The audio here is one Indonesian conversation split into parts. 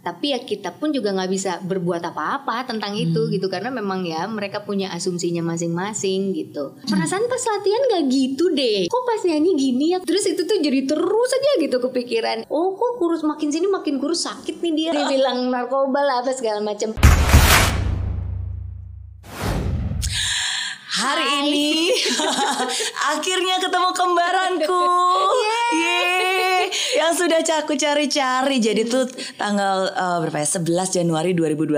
tapi ya kita pun juga nggak bisa berbuat apa-apa tentang itu Hmm. gitu karena memang ya mereka punya asumsinya masing-masing gitu. Perasaan pas latihan nggak gitu deh. Kok pas nyanyi gini ya? Terus itu tuh jadi terus aja gitu kepikiran. Oh kok kurus? Makin sini makin kurus sakit nih dia. Dibilang narkoba lah apa segala macam Hari ini akhirnya ketemu kembaranku. Yeay. Yang sudah aku cari-cari. Jadi tuh tanggal eh, berapa ya? 11 Januari 2021.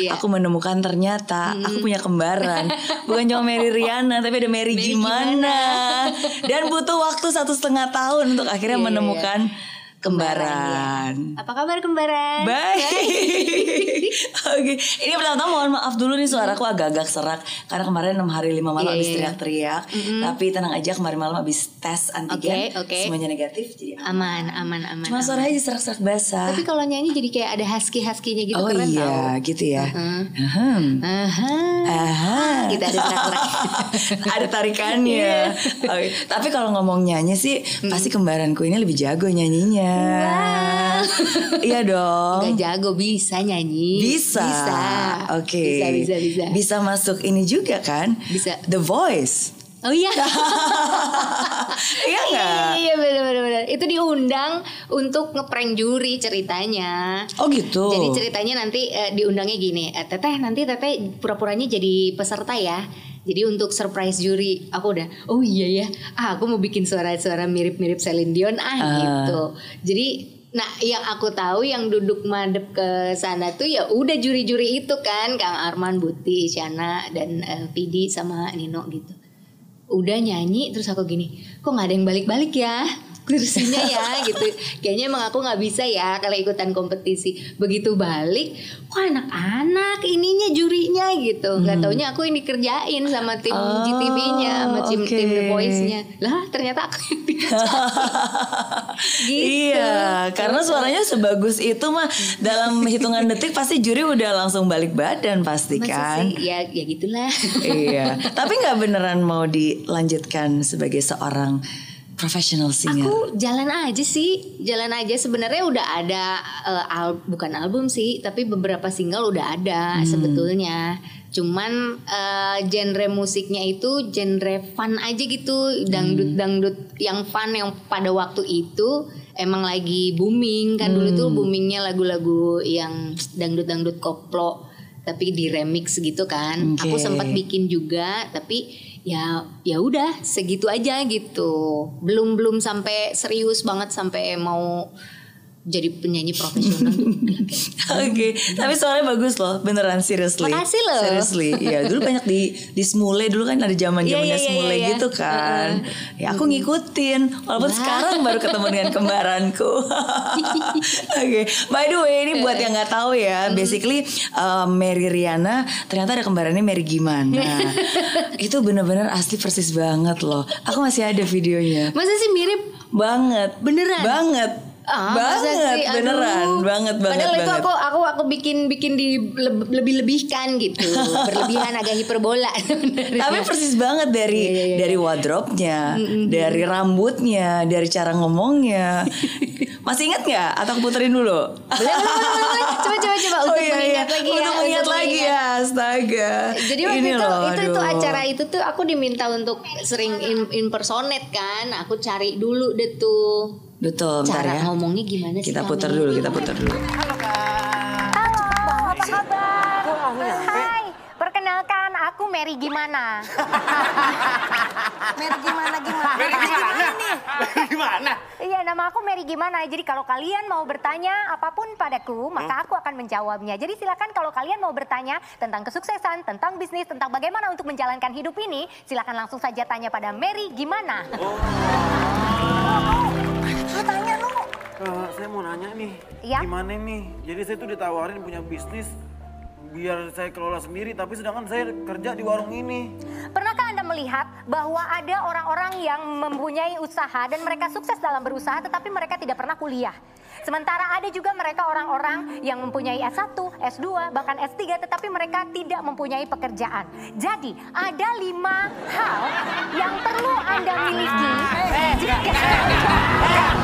Iya. Aku menemukan ternyata aku punya kembaran. Bukan cuma Mary Riana, tapi ada Mary, Mary gimana. Dan butuh waktu satu setengah tahun untuk akhirnya Iya, menemukan Kembaran, kembaran. apa kabar kembaran Baik. Oke, ini pertama mohon maaf dulu nih suaraku agak-agak serak karena kemarin 6 hari 5 malam Iya, habis iya. teriak-teriak. Tapi tenang aja kemarin malam habis tes antigen Oke, oke. semuanya negatif jadi aman aman aman cuma aman. suaranya aja serak-serak basah. tapi kalau nyanyi jadi kayak ada husky huskynya gitu oh keren iya, tau gitu ya. Heeh. Ahem. Aha. Aha. Kita ada ada tarikannya. Oke, Tapi kalau ngomong nyanyi sih pasti kembaranku ini lebih jago nyanyinya. iya dong. Gak jago bisa nyanyi. Bisa. Bisa. Oke. Bisa bisa bisa. Bisa masuk ini juga kan? Bisa. The Voice. Oh iya. iya nggak? Iya benar benar benar. Itu diundang untuk ngeprank juri ceritanya. Oh gitu. Jadi ceritanya nanti eh, diundangnya gini, eh, Teteh nanti Teteh pura-puranya jadi peserta ya. Jadi untuk surprise juri, aku udah, oh iya ya, ah aku mau bikin suara-suara mirip-mirip Celine Dion ah Ah. gitu. Jadi, nah yang aku tahu yang duduk madep ke sana tuh ya udah juri-juri itu kan, Kang Arman, Buti, Isyana dan eh, Vidi sama Nino gitu. Udah nyanyi terus aku gini, kok nggak ada yang balik-balik ya? Kursinya ya gitu kayaknya emang aku nggak bisa ya kalau ikutan kompetisi begitu balik kok anak-anak ininya jurinya gitu nggak taunya aku ini kerjain sama tim Hmm. Oh, GTV-nya sama tim, tim The. Voice-nya lah ternyata aku yang gitu Iya, karena suaranya sebagus itu mah dalam hitungan detik pasti juri udah langsung balik badan pasti kan. sih? ya ya gitulah iya, tapi nggak beneran mau dilanjutkan sebagai seorang professional singer. Aku jalan aja sih, jalan aja. Sebenarnya udah ada eh, al- bukan album sih, tapi beberapa single udah ada sebetulnya. Cuman eh, genre musiknya itu genre fun aja gitu, dangdut dangdut yang fun yang pada waktu itu emang lagi booming kan dulu tuh boomingnya lagu-lagu yang dangdut dangdut koplo tapi di remix gitu kan. Aku Oke. sempat bikin juga tapi ya ya udah segitu aja gitu. Belum belum sampai serius banget sampai mau jadi penyanyi profesional. Oke, tapi suaranya bagus loh, beneran seriously. Makasih loh. Seriously, iya dulu banyak di di Smule dulu kan ada zaman zamannya Iya, iya, iya, Smule iya. gitu kan. Ya aku ngikutin, walaupun Wah. sekarang baru ketemu dengan kembaranku. Oke, by the way ini buat yang nggak tahu ya, basically uh, Mary Riana ternyata ada kembarannya Mary gimana. Itu bener-bener asli persis banget loh. Aku masih ada videonya. masa sih mirip Banget. Beneran? Banget. Ah, banget, sih? Aduh. beneran, banget banget Padahal itu banget. aku aku aku bikin bikin di le- lebih-lebihkan gitu. Berlebihan agak hiperbola. Tapi persis banget dari Iya, iya, iya. dari wardrobe-nya, dari rambutnya, dari cara ngomongnya. Masih ingat nggak? Atau aku puterin dulu? boleh, boleh, boleh, boleh. Coba coba coba untuk mengingat lagi ya. Oh, Untuk mengingat lagi ya, astaga. Jadi waktu Ini itu loh, itu itu acara itu tuh aku diminta untuk sering in, impersonate kan. Aku cari dulu deh tuh Betul, bentar cara ya. ngomongnya gimana sih. Kita putar dulu, kita putar dulu. Halo, apa kabar? Hai, perkenalkan aku Mary gimana? Mary gimana gimana? Mary gimana nih? Gimana? Iya, nama aku Mary gimana. Jadi kalau kalian mau bertanya apa pun padaku, maka aku akan menjawabnya. Jadi silakan kalau kalian mau bertanya tentang kesuksesan, tentang bisnis, tentang bagaimana untuk menjalankan hidup ini, silakan langsung saja tanya pada Mary gimana. Lu tanya lu. Eh, saya mau nanya nih, Iya? gimana nih? Jadi saya tuh ditawarin punya bisnis biar saya kelola sendiri, tapi sedangkan saya kerja di warung ini. Pernahkah Anda melihat bahwa ada orang-orang yang mempunyai usaha dan mereka sukses dalam berusaha tetapi mereka tidak pernah kuliah? Sementara ada juga mereka orang-orang yang mempunyai S1, S2, bahkan S3 tetapi mereka tidak mempunyai pekerjaan. Jadi ada lima hal yang perlu Anda miliki. jika-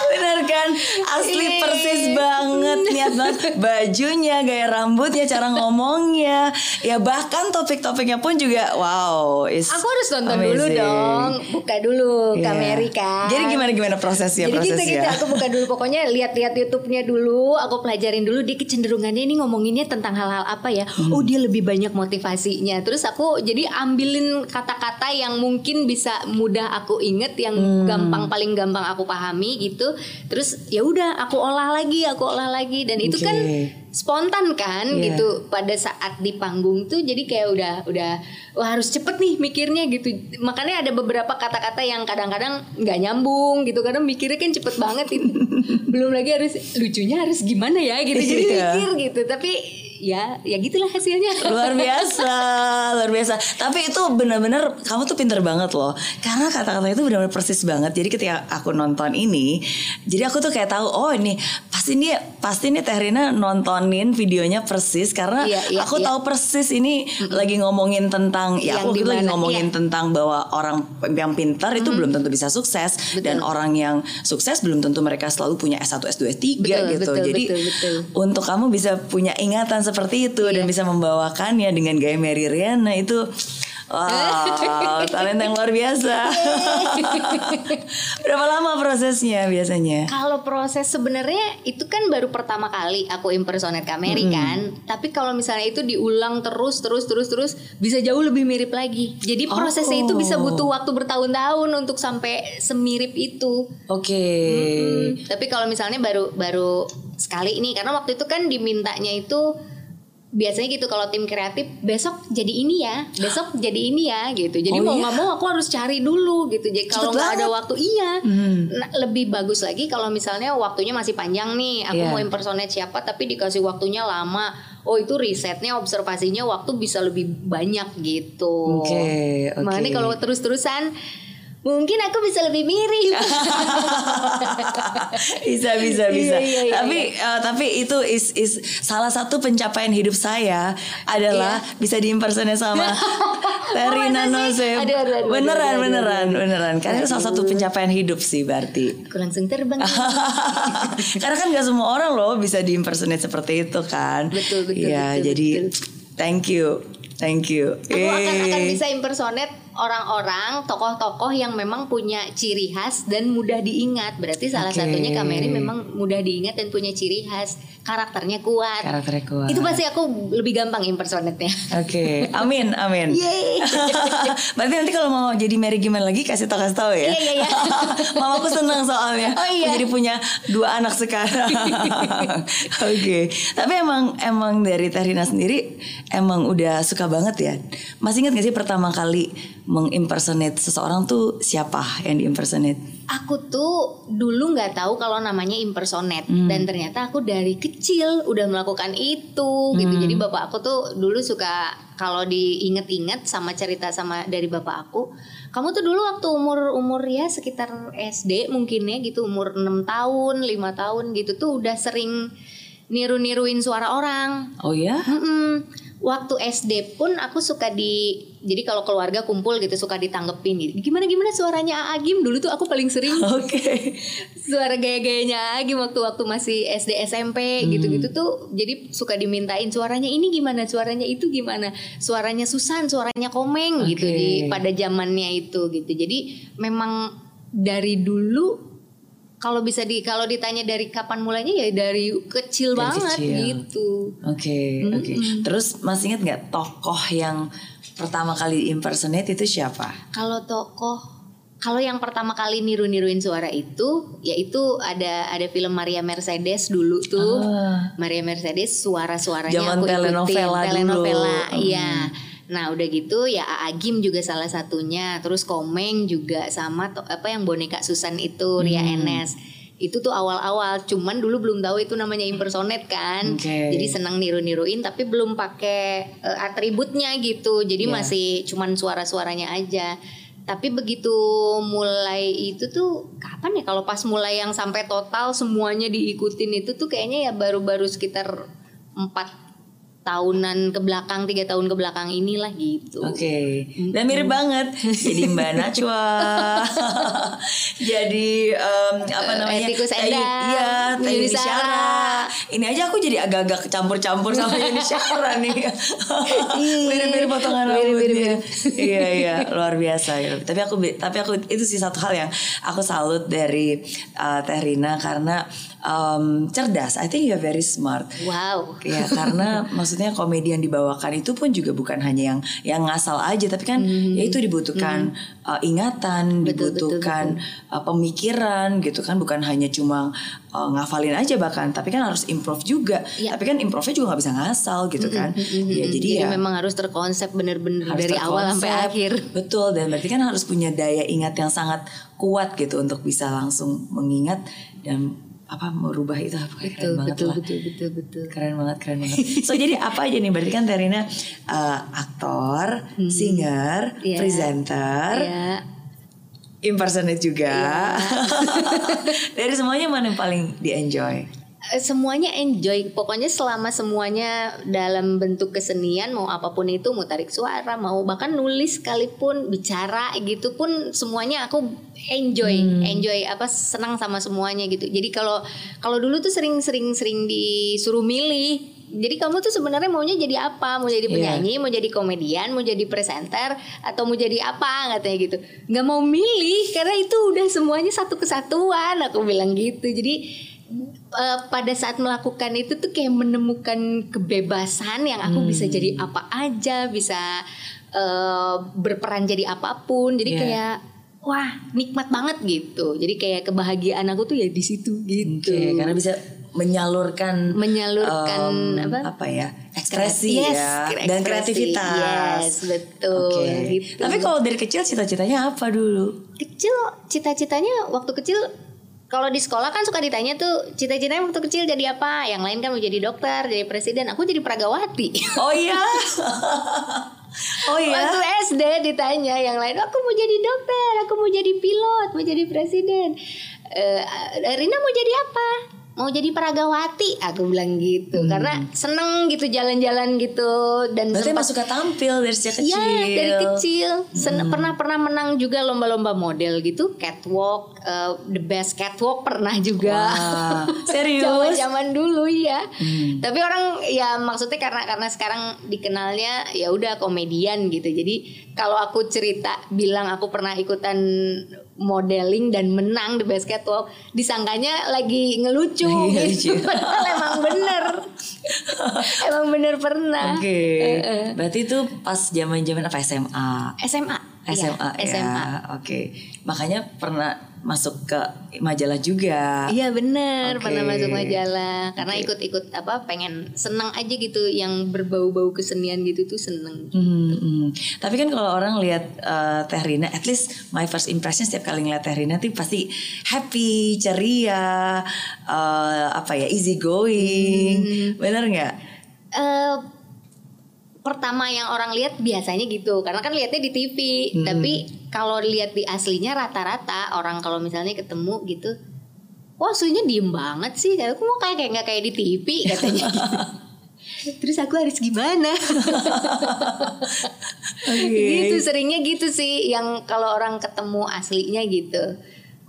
asli Iya. persis banget niat banget bajunya, gaya rambutnya, cara ngomongnya, ya bahkan topik-topiknya pun juga wow. is Aku harus nonton dulu amazing. dong, buka dulu Iya. Kameri kan. Jadi gimana gimana prosesnya Jadi gitu prosesnya? gitu aku buka dulu pokoknya lihat-lihat YouTube-nya dulu, aku pelajarin dulu dia kecenderungannya ini ngomonginnya tentang hal-hal apa ya. Hmm. Oh, dia lebih banyak motivasinya. Terus aku jadi ambilin kata-kata yang mungkin bisa mudah aku inget yang Hmm. gampang paling gampang aku pahami gitu. Terus ya udah aku olah lagi, aku olah lagi. Dan itu kan spontan kan Iya. gitu. Pada saat di panggung tuh jadi kayak udah udah wah harus cepet nih mikirnya gitu. Makanya ada beberapa kata-kata yang kadang-kadang nggak nyambung gitu. Kadang mikirnya kan cepet banget itu belum lagi harus lucunya harus gimana ya gitu. Jadi Iya. mikir gitu. Tapi ya ya gitulah hasilnya. Luar biasa luar biasa. Tapi itu benar-benar kamu tuh pinter banget loh. Karena kata-kata itu benar-benar persis banget. Jadi ketika aku nonton ini jadi aku tuh kayak tahu oh ini pasti ini pasti ini Teh Rina nontonin videonya persis. Karena Iya, iya, aku iya. tahu persis ini lagi ngomongin tentang ya Yang aku lagi di mana, ngomongin iya. tentang bahwa orang yang pintar itu belum tentu bisa sukses. Dan orang yang sukses belum tentu mereka selalu punya S1 S2 S3 Betul, gitu. betul, jadi betul, betul. untuk kamu bisa punya ingatan seperti itu dan Iya. bisa membawakannya dengan gaya Mary Riana itu wow talenta yang luar biasa berapa lama prosesnya biasanya Kalau proses sebenarnya itu kan baru pertama kali aku impersonate Kameri kan. Tapi kalau misalnya itu diulang terus terus terus terus bisa jauh lebih mirip lagi. Jadi prosesnya itu bisa butuh waktu bertahun-tahun untuk sampai semirip itu. oke Hmm, Tapi kalau misalnya baru baru sekali ini karena waktu itu kan dimintanya itu biasanya gitu kalau tim kreatif besok jadi ini ya besok jadi ini ya gitu jadi Oh mau iya? nggak mau aku harus cari dulu gitu jadi kalau nggak ada waktu iya Hmm. Nah, lebih bagus lagi kalau misalnya waktunya masih panjang nih aku Iya. mau impersonate siapa tapi dikasih waktunya lama oh itu risetnya observasinya waktu bisa lebih banyak gitu Oke, oke. makanya kalau terus-terusan mungkin aku bisa lebih mirip bisa bisa bisa Iya, iya, iya, tapi eh, tapi itu is is salah satu pencapaian hidup saya adalah bisa diimpersonate sama Terina Iya. Oh? Nose Aduh, aduh, aduh, beneran aduh, aduh, beneran aduh. beneran karena itu salah satu pencapaian hidup sih berarti aku langsung terbang Karena kan gak semua orang loh bisa diimpersonate seperti itu kan. Betul, betul, Iya, betul, jadi betul. thank you. Thank you. Aku akan akan bisa impersonate orang-orang, tokoh-tokoh yang memang punya ciri khas dan mudah diingat. Berarti salah Oke. satunya Kameri memang mudah diingat dan punya ciri khas, karakternya kuat. Karakternya kuat. Itu pasti aku lebih gampang impersonate-nya. Oke, amin, amin. Yeay. Berarti nanti kalau mau jadi Mary gimana lagi kasih tau kasih tau ya. Iya, iya, iya. Mamaku senang soalnya. Oh, iya. Jadi punya dua anak sekarang. Oke. Tapi emang emang dari Terina sendiri emang udah suka banget ya. Masih ingat gak sih pertama kali mengimpersonate seseorang tuh siapa yang diimpersonate? Aku tuh dulu nggak tahu kalau namanya impersonate Hmm. dan ternyata aku dari kecil udah melakukan itu gitu. Hmm. Jadi bapak aku tuh dulu suka kalau diinget-inget sama cerita sama dari bapak aku, kamu tuh dulu waktu umur umur ya sekitar SD mungkin ya gitu umur 6 tahun, lima tahun gitu tuh udah sering niru-niruin suara orang. Oh ya? Mm-mm. Waktu SD pun aku suka di jadi kalau keluarga kumpul gitu suka ditanggepin gitu. Gimana gimana suaranya Agim dulu tuh aku paling sering Oke. suara gaya-gayanya Agim waktu waktu masih SD SMP gitu-gitu tuh jadi suka dimintain suaranya ini gimana suaranya itu gimana suaranya Susan suaranya Komeng gitu Oke. di pada zamannya itu gitu. Jadi memang dari dulu kalau bisa di kalau ditanya dari kapan mulainya ya dari kecil Dari banget kecil. gitu. Oke, oke. Terus masih ingat nggak tokoh yang pertama kali impersonate itu siapa? Kalau tokoh kalau yang pertama kali niru-niruin suara itu yaitu ada ada film Maria Mercedes dulu tuh. Ah. Maria Mercedes suara-suaranya Zaman aku ikutin. telenovela dulu. telenovela Hmm. iya. Nah, udah gitu ya Aa Gim juga salah satunya. Terus Komeng juga sama apa yang boneka Susan itu Ria Hmm. Enes. Itu tuh awal-awal, cuman dulu belum tahu itu namanya impersonate kan. Oke. Jadi senang niru-niruin tapi belum pakai eh, atributnya gitu. Jadi Iya. masih cuman suara-suaranya aja. Tapi begitu mulai itu tuh kapan ya kalau pas mulai yang sampai total semuanya diikutin itu tuh kayaknya ya baru-baru sekitar 4 tahunan ke belakang tiga tahun ke belakang inilah gitu. Oke, dan mirip banget. Jadi Mbak Najwa, jadi em, apa namanya? Etikus Tayu- Endang, Iya, Yuni Syara. Ini aja aku jadi agak-agak campur-campur sama Yuni Syara nih. Mirip-mirip potongan rambutnya. iya iya, luar biasa. ya. Tapi aku tapi aku itu sih satu hal yang aku salut dari uh, Teh Rina karena em, cerdas. I think you are very smart. Wow. Ya karena maksudnya komedi yang dibawakan itu pun juga bukan hanya yang yang ngasal aja tapi kan ya itu dibutuhkan uh, ingatan, Hmm. Betul, betul, dibutuhkan uh, pemikiran gitu kan bukan hanya cuma uh, ngafalin aja bahkan tapi kan harus improve juga. Iya. Tapi kan improve-nya juga nggak bisa ngasal gitu kan. Ya jadi, ya memang harus terkonsep bener-bener dari awal sampai terkonsep. akhir. Betul dan berarti kan harus punya daya ingat yang sangat kuat gitu untuk bisa langsung mengingat dan apa merubah itu apa keren Betul, banget betul, lah. betul, betul, betul. Keren banget, keren banget. So jadi apa aja nih? Berarti kan Terina uh, aktor, singer, Iya. presenter, Ya, impersonate juga. Iya. Dari semuanya mana yang paling di enjoy? Semuanya enjoy. Pokoknya selama semuanya dalam bentuk kesenian, mau apa pun itu, mau tarik suara, mau bahkan nulis sekalipun, bicara gitu pun semuanya aku enjoy, enjoy apa senang sama semuanya gitu. Jadi kalau kalau dulu tuh sering-sering sering disuruh milih. Jadi kamu tuh sebenarnya maunya jadi apa? Mau jadi Iya. penyanyi, mau jadi komedian, mau jadi presenter, atau mau jadi apa katanya gitu. Nggak mau milih karena itu udah semuanya satu kesatuan. Aku bilang gitu. Jadi eh, pada saat melakukan itu tuh kayak menemukan kebebasan yang aku bisa Hmm. jadi apa aja, bisa eh, berperan jadi apa pun. Jadi Iya. kayak wah nikmat banget gitu. Jadi kayak kebahagiaan aku tuh ya di situ gitu. Oke, karena bisa menyalurkan Menyalurkan em, apa? ya ekspresi Yes, ya ekspresi. dan kreativitas. Yes, betul. Oke. Gitu. Tapi kalau dari kecil cita-citanya apa dulu? kecil cita-citanya waktu kecil kalau di sekolah kan suka ditanya tuh cita-citanya waktu kecil jadi apa? Yang lain kan mau jadi dokter, jadi presiden. Aku jadi peragawati. Oh iya. oh iya. Waktu SD ditanya yang lain, aku mau jadi dokter, aku mau jadi pilot, mau jadi presiden. Eh, Rina mau jadi apa? Mau jadi peragawati, aku bilang gitu. Karena seneng gitu jalan-jalan gitu dan Hmm. Berarti sempat emang suka tampil dari sejak kecil. Iya dari kecil Sen- Hmm. pernah pernah menang juga lomba-lomba model gitu catwalk eh, the best catwalk pernah juga Wah, serius? zaman-zaman dulu ya Hmm. tapi orang ya maksudnya karena karena sekarang dikenalnya ya udah komedian gitu jadi kalau aku cerita bilang aku pernah ikutan modeling dan menang the best catwalk disangkanya lagi ngelucu Lagi gitu padahal emang bener emang bener pernah Oke. Eh, Berarti itu pas zaman-zaman apa SMA? SMA SMA Iya, ya. SMA Oke. Makanya pernah masuk ke majalah juga. Iya bener Oke. pernah masuk majalah karena ikut-ikut apa pengen seneng aja gitu yang berbau-bau kesenian gitu tuh seneng. Hmm, hmm. Tapi kan kalau orang lihat eh, Teh Rina, at least my first impression setiap kali ngeliat Teh Rina tuh pasti happy, ceria, eh, apa ya, easy going, bener nggak? Eh, pertama yang orang lihat biasanya gitu karena kan lihatnya di TV Hmm. tapi kalau lihat di aslinya rata-rata orang kalau misalnya ketemu gitu wah aslinya diem banget sih. Aku mau kayak kayak nggak kayak di TV katanya. Gitu. terus aku harus gimana? Gitu seringnya gitu sih yang kalau orang ketemu aslinya gitu.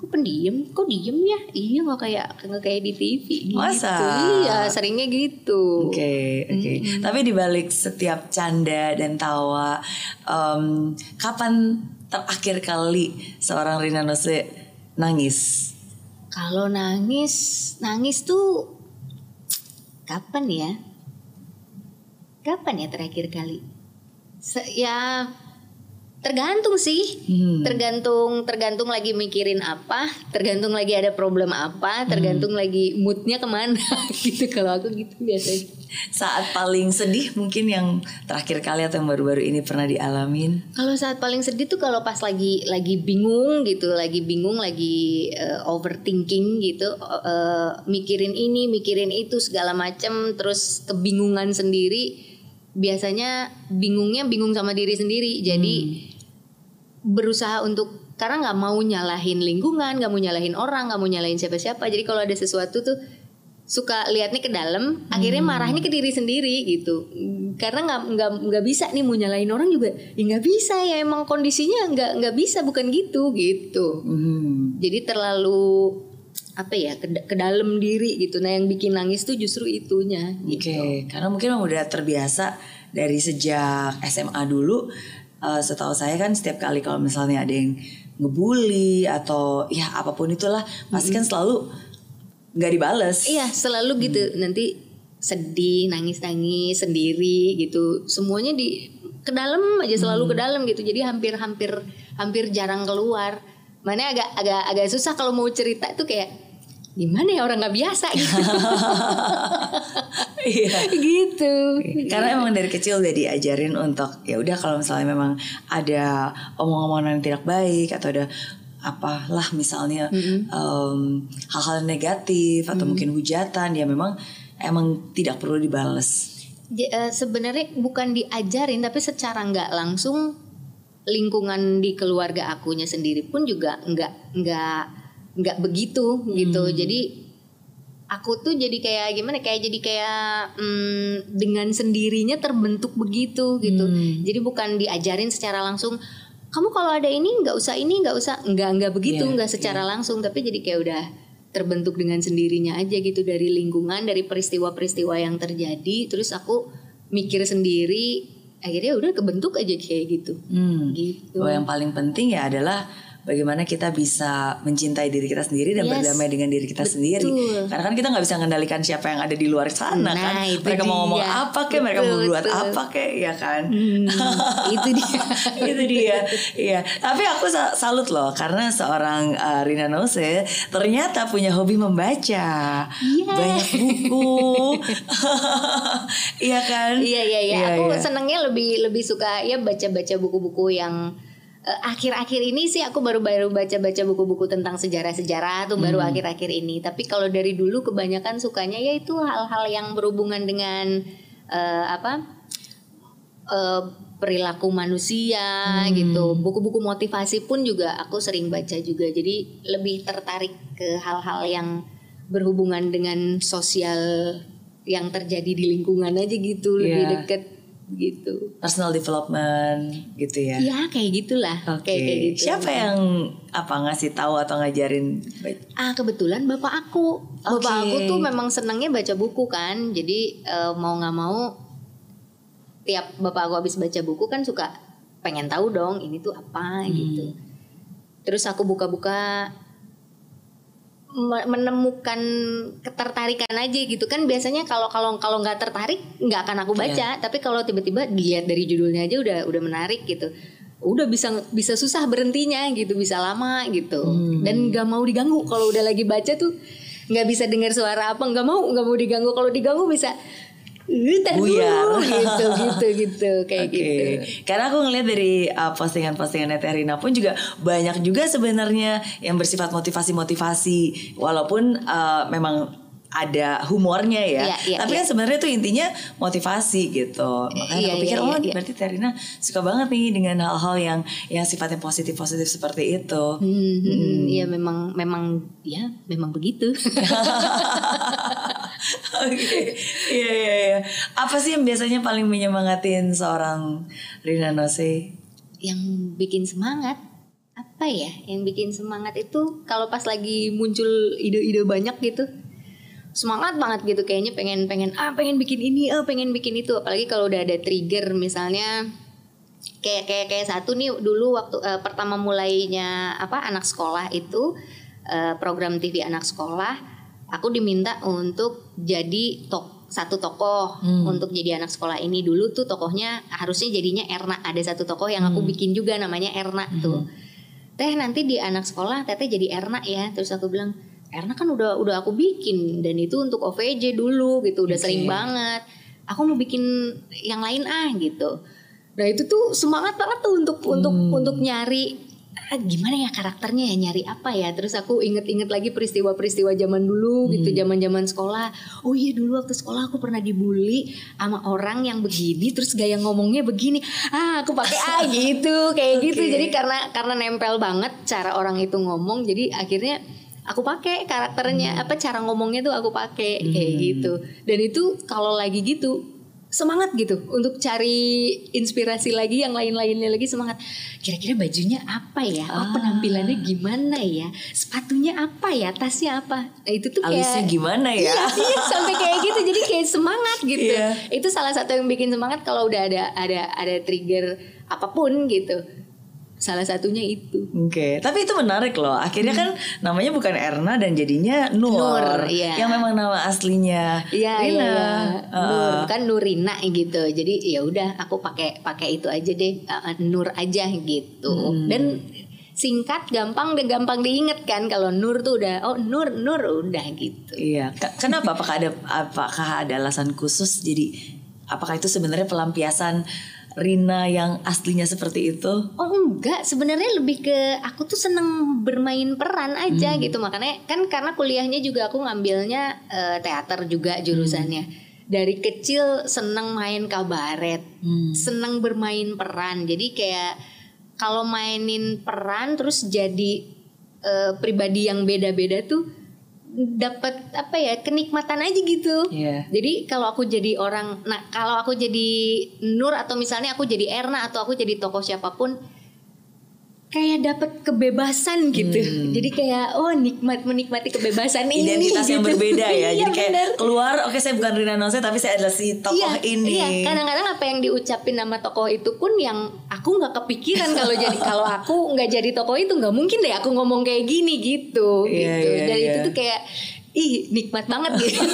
Kok pendiam? Kok diem ya? Iya nggak kayak nggak kayak di TV gitu. Masa? iya seringnya gitu. Oke, oke. Tapi dibalik setiap canda dan tawa, em, kapan terakhir kali seorang Rina Nose nangis? Kalau nangis, nangis tuh kapan ya? Kapan ya terakhir kali? Se- ya tergantung sih. Hmm. Tergantung tergantung lagi mikirin apa, tergantung lagi ada problem apa, tergantung lagi moodnya ke mana gitu. Kalau aku gitu biasanya. Saat paling sedih mungkin yang terakhir kali atau yang baru-baru ini pernah dialamin? Kalau saat paling sedih tuh kalau pas lagi lagi bingung gitu, lagi bingung, lagi eh, overthinking gitu, eh, mikirin ini, mikirin itu segala macem, terus kebingungan sendiri. Biasanya bingungnya bingung sama diri sendiri, jadi berusaha untuk karena nggak mau nyalahin lingkungan, nggak mau nyalahin orang, nggak mau nyalahin siapa-siapa. Jadi kalau ada sesuatu tuh suka liatnya ke dalam akhirnya marahnya ke diri sendiri gitu karena nggak nggak nggak bisa nih mau nyalain orang juga ya nggak bisa ya emang kondisinya nggak nggak bisa bukan gitu gitu Hmm. jadi terlalu apa ya ke, ke dalam diri gitu nah yang bikin nangis tuh justru itunya Oke, gitu karena mungkin udah terbiasa dari sejak SMA dulu. Eh, setahu saya kan setiap kali kalau misalnya ada yang ngebully atau ya apa pun itulah, pasti kan selalu nggak dibales. Iya selalu gitu. Nanti sedih nangis nangis sendiri gitu. Semuanya di ke dalam aja selalu ke dalam gitu. Jadi hampir hampir hampir jarang keluar. Mana agak agak agak susah kalau mau cerita tuh kayak gimana ya orang nggak biasa gitu Iya. gitu Karena emang dari kecil udah diajarin untuk ya udah kalau misalnya memang ada omong-omongan yang tidak baik atau ada apalah misalnya em, hal-hal negatif atau mungkin hujatan ya memang emang tidak perlu dibales. J- eh, sebenarnya bukan diajarin tapi secara nggak langsung lingkungan di keluarga akunya sendiri pun juga nggak nggak nggak begitu gitu. Jadi aku tuh jadi kayak gimana kayak jadi kayak mm, dengan sendirinya terbentuk begitu gitu. Jadi bukan diajarin secara langsung kamu kalau ada ini nggak usah ini nggak usah. Nggak nggak begitu nggak secara langsung. Tapi jadi kayak udah terbentuk dengan sendirinya aja gitu dari lingkungan dari peristiwa-peristiwa yang terjadi. Terus aku mikir sendiri akhirnya udah kebentuk aja kayak gitu. Hmm. gitu. Bahwa yang paling penting ya adalah bagaimana kita bisa mencintai diri kita sendiri dan Yes. berdamai dengan diri kita Betul. sendiri. Karena kan kita nggak bisa mengendalikan siapa yang ada di luar sana Nah, kan. Mereka mau ngomong apa kek, mereka mau Betul, buat betul. apa kek, ya kan. Hmm, itu dia itu dia iya tapi aku sa- salut loh karena seorang uh, Rina Nose ternyata punya hobi membaca banyak buku iya kan Iya iya iya. Iya, Aku iya. senengnya lebih lebih suka ya baca-baca buku-buku yang eh, akhir-akhir ini sih aku baru-baru baca-baca buku-buku tentang sejarah-sejarah tuh baru Hmm. akhir-akhir ini. Tapi kalau dari dulu kebanyakan sukanya ya itu hal-hal yang berhubungan dengan eh, apa? eh, perilaku manusia Hmm. gitu. Buku-buku motivasi pun juga aku sering baca juga. Jadi lebih tertarik ke hal-hal yang berhubungan dengan sosial yang terjadi di lingkungan aja gitu, lebih Iya. deket gitu. personal development gitu ya Ya kayak gitulah, Oke. kayak kayak gitu. Siapa yang apa ngasih tahu atau ngajarin? Ah kebetulan bapak aku, bapak Oke. aku tuh memang senangnya baca buku kan. Jadi eh, mau nggak mau tiap bapak aku habis baca buku kan suka pengen tahu dong ini tuh apa gitu. Terus aku buka-buka menemukan ketertarikan aja gitu. Kan biasanya kalau kalau kalau nggak tertarik nggak akan aku baca. Tapi kalau tiba-tiba dilihat dari judulnya aja udah udah menarik gitu. Udah bisa bisa susah berhentinya gitu bisa lama gitu. Dan nggak mau diganggu. Kalau udah lagi baca tuh nggak bisa dengar suara apa nggak mau nggak mau diganggu. Kalau diganggu bisa "Eh, tar dulu," Buyar. gitu gitu gitu kayak Oke. gitu Karena aku ngeliat dari uh, postingan-postingan Terina pun juga banyak juga sebenarnya yang bersifat motivasi-motivasi walaupun uh, memang ada humornya ya. Iya, iya, Tapi iya. kan sebenarnya itu intinya motivasi gitu. Makanya Iya, aku pikir iya, oh iya, iya. berarti Terina suka banget nih dengan hal-hal yang yang sifatnya positif-positif seperti itu. Hmm, hmm, Iya memang memang ya memang begitu. Oke, iya iya iya. Apa sih yang biasanya paling menyemangatin seorang Rina Nose? yang bikin semangat apa ya? Yang bikin semangat itu kalau pas lagi muncul ide-ide banyak gitu. Semangat banget gitu kayaknya pengen pengen ah pengen bikin ini, ah pengen bikin itu. Apalagi kalau udah ada trigger misalnya kayak kayak kayak satu nih dulu waktu eh, pertama mulainya apa anak sekolah itu eh, program TV anak sekolah aku diminta untuk jadi tok satu tokoh untuk jadi anak sekolah ini. Dulu tuh tokohnya harusnya jadinya Erna. Ada satu tokoh yang aku bikin juga namanya Erna tuh. Teh nanti di anak sekolah teteh jadi Erna ya. Terus aku bilang Erna kan udah udah aku bikin. Dan itu untuk OVJ dulu gitu. Udah Oke. sering banget. Aku mau bikin yang lain ah gitu. Nah itu tuh semangat banget tuh untuk untuk untuk nyari ah, gimana ya karakternya ya? Nyari apa ya? Terus aku inget-inget lagi peristiwa-peristiwa zaman dulu gitu zaman-zaman sekolah. Oh iya dulu waktu sekolah aku pernah dibully sama orang yang begini terus gaya ngomongnya begini. Ah aku pakai ah gitu kayak gitu. Oke. jadi karena karena nempel banget cara orang itu ngomong jadi akhirnya aku pakai karakternya. Apa cara ngomongnya tuh aku pakai kayak gitu. Dan itu kalau lagi gitu semangat gitu untuk cari inspirasi lagi yang lain-lainnya lagi semangat. Kira-kira bajunya apa ya? Oh, penampilannya gimana ya? Sepatunya apa ya? Tasnya apa? Nah, itu tuh kayak Alisnya gimana ya? Iya, iya, sampai kayak gitu. Jadi kayak semangat gitu. Iya. itu salah satu yang bikin semangat kalau udah ada ada ada trigger apa pun gitu salah satunya itu Oke, tapi itu menarik loh. Akhirnya kan namanya bukan Erna dan jadinya Nur, Nur, iya. yang memang nama aslinya Iya Rina. iya, iya. Uh, Nur kan Nurina gitu. Jadi ya udah aku pakai pakai itu aja deh uh, Nur aja gitu. Hmm. Dan singkat gampang dan gampang diinget kan kalau Nur tuh udah oh Nur Nur udah gitu. Iya, kenapa? Apakah ada apakah ada alasan khusus? Jadi apakah itu sebenarnya pelampiasan Rina yang aslinya seperti itu? Oh enggak, sebenarnya lebih ke aku tuh seneng bermain peran aja gitu makanya kan karena kuliahnya juga aku ngambilnya eh, teater juga jurusannya. Dari kecil seneng main kabaret, seneng bermain peran. Jadi kayak kalau mainin peran terus jadi eh, pribadi yang beda-beda tuh dapat apa ya kenikmatan aja gitu. Iya. Jadi kalau aku jadi orang, nah kalau aku jadi Nur atau misalnya aku jadi Erna atau aku jadi tokoh siapa pun, kayak dapat kebebasan gitu. Jadi kayak oh nikmat menikmati kebebasan ini. Identitas yang gitu. berbeda ya. Iya, Jadi kayak bener. keluar, oke saya bukan Rina Nose tapi saya adalah si tokoh Iya, ini. Iya, kadang-kadang apa yang diucapin nama tokoh itu pun yang aku nggak kepikiran kalau jadi kalau aku nggak jadi tokoh itu nggak mungkin deh aku ngomong kayak gini gitu. Iya, gitu. iya, Dan iya. itu tuh kayak ih nikmat banget gitu.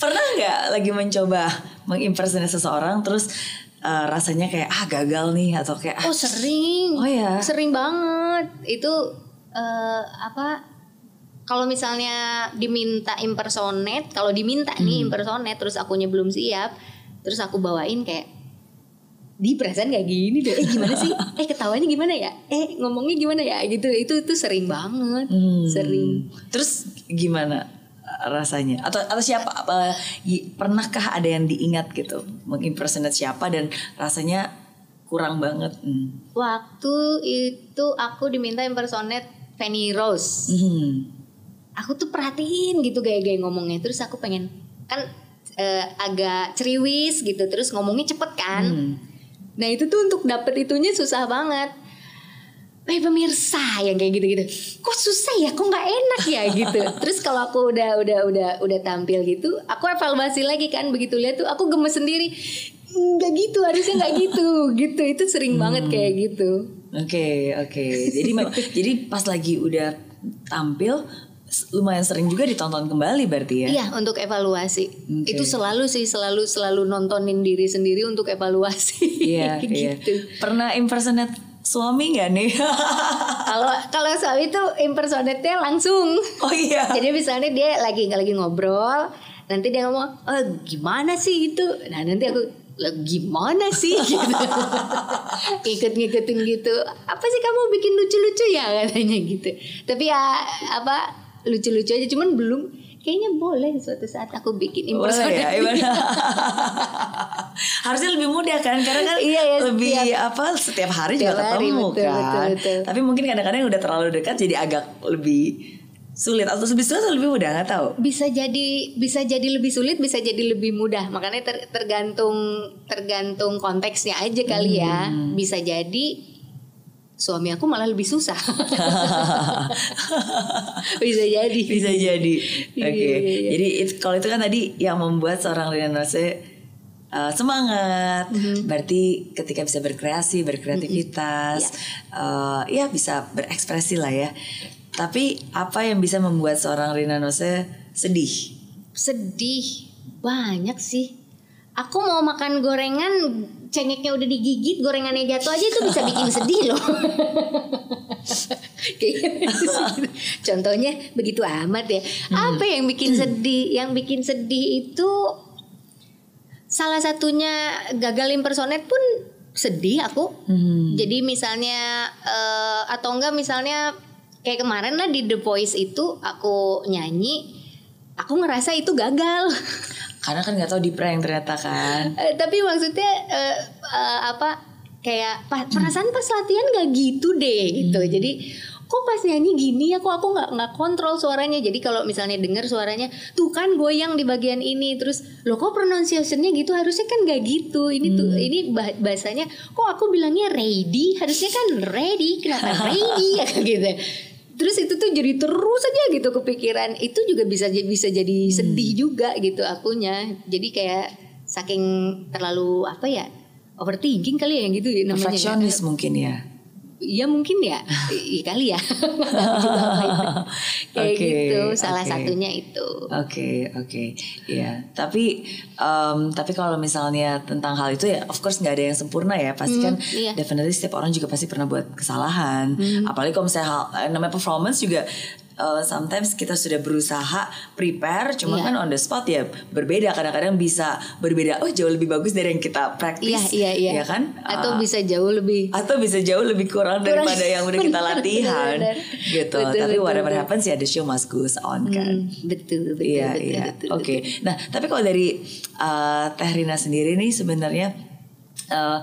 Pernah nggak lagi mencoba mengimpersonate seseorang terus eh, rasanya kayak ah gagal nih atau kayak ah, Oh sering. Oh, ya? Sering banget. Itu eh, apa? Kalau misalnya diminta impersonate, kalau diminta nih Hmm. impersonate, terus akunya belum siap, terus aku bawain kayak di perasaan kayak gini deh. Eh gimana sih? Eh ketawanya gimana ya? Eh ngomongnya gimana ya? Gitu. Itu itu sering banget. Hmm. Sering. Terus gimana uh, rasanya? Atau atau siapa? apa, y- pernahkah ada yang diingat gitu mengimpersonate siapa dan rasanya kurang banget? Hmm. Waktu itu aku diminta impersonate Fanny Rose. Hmm. aku tuh perhatiin gitu gaya-gaya ngomongnya terus aku pengen kan eh, agak ceriwis gitu terus ngomongnya cepet kan nah itu tuh untuk dapet itunya susah banget Eh pemirsa yang kayak gitu-gitu. Kok susah ya? Kok nggak enak ya? Gitu. Terus kalau aku udah udah udah udah tampil gitu aku evaluasi lagi kan. Begitu lihat tuh aku gemes sendiri. Nggak gitu harusnya nggak gitu. Gitu. Itu sering banget kayak gitu. Oke oke. Jadi memang- jadi pas lagi udah tampil lumayan sering juga ditonton kembali berarti ya? Iya untuk evaluasi. Oke. itu selalu sih selalu selalu nontonin diri sendiri untuk evaluasi. Iya iya. gitu. Pernah impersonate suami nggak nih? Kalau kalau suami tuh impersonate-nya langsung. oh iya. Jadi misalnya dia lagi lagi ngobrol, nanti dia ngomong, "Oh, gimana sih itu?" Nah, nanti aku "Lah, gimana sih gitu. Ngikut-ngikutin gitu. Apa sih kamu bikin lucu-lucu ya katanya gitu. Tapi ya apa lucu-lucu aja cuman belum kayaknya boleh suatu saat aku bikin Boleh impersonate. ya? Harusnya lebih mudah kan, karena kan Iya, iya, lebih setiap- apa setiap hari setiap juga hari, ketemu betul, kan. betul, betul. Tapi mungkin kadang-kadang udah terlalu dekat jadi agak lebih sulit atau lebih sulit atau lebih mudah nggak tahu. bisa jadi bisa jadi lebih sulit bisa jadi lebih mudah makanya ter- tergantung tergantung konteksnya aja kali ya Hmm. bisa jadi suami aku malah lebih susah bisa jadi Bisa jadi. Oke. Iya, iya, iya. Jadi it- kalau itu kan tadi yang membuat seorang Rina Nose uh, semangat. Mm-hmm. Berarti ketika bisa berkreasi, berkreativitas, Iya. uh, ya bisa berekspresi lah ya. Tapi apa yang bisa membuat seorang Rina Nose sedih? sedih banyak sih aku mau makan gorengan cengeknya udah digigit gorengannya jatuh aja itu bisa bikin sedih loh. Contohnya begitu amat ya. Apa yang bikin sedih? Yang bikin sedih itu salah satunya gagal impersonate pun sedih aku. Jadi misalnya eh, atau enggak misalnya kayak kemarin lah di The Voice itu aku nyanyi aku ngerasa itu gagal Karena kan nggak tahu di prank ternyata kan. Eh, tapi maksudnya eh, eh, apa kayak perasaan pas latihan gak gitu deh gitu. Jadi kok pas nyanyi gini ya? Kok aku nggak nggak kontrol suaranya? Jadi kalau misalnya denger suaranya tuh kan goyang di bagian ini. Terus lo kok pronunciationnya gitu? Harusnya kan nggak gitu. Ini tuh ini bah- bahasanya kok aku bilangnya ready? Harusnya kan ready kenapa ready? Ya gitu terus itu tuh jadi terus aja gitu kepikiran itu juga bisa bisa jadi sedih juga gitu akunya jadi kayak saking terlalu apa ya overthinking kali ya yang gitu ya namanya ya. Mungkin ya. Iya mungkin ya, iya kali ya. Kayak Oke, gitu, salah oke. satunya itu. Oke oke ya tapi em, tapi kalau misalnya tentang hal itu ya of course nggak ada yang sempurna ya pasti kan iya. definitely setiap orang juga pasti pernah buat kesalahan apalagi kalau misalnya hal eh, namanya performance juga eh, sometimes kita sudah berusaha prepare cuma Iya. kan on the spot ya berbeda kadang-kadang bisa berbeda oh jauh lebih bagus dari yang kita Iya practice iya iya. ya kan Atau Ah, bisa jauh lebih. atau bisa jauh lebih kurang, daripada yang udah kita latihan benar. gitu Betul, tapi betul, whatever betul. happens ya the show must goes on kan Hmm, betul betul Iya betul, iya. betul, Oke. betul. Nah tapi kalau dari uh, Teh Rina sendiri nih sebenarnya uh,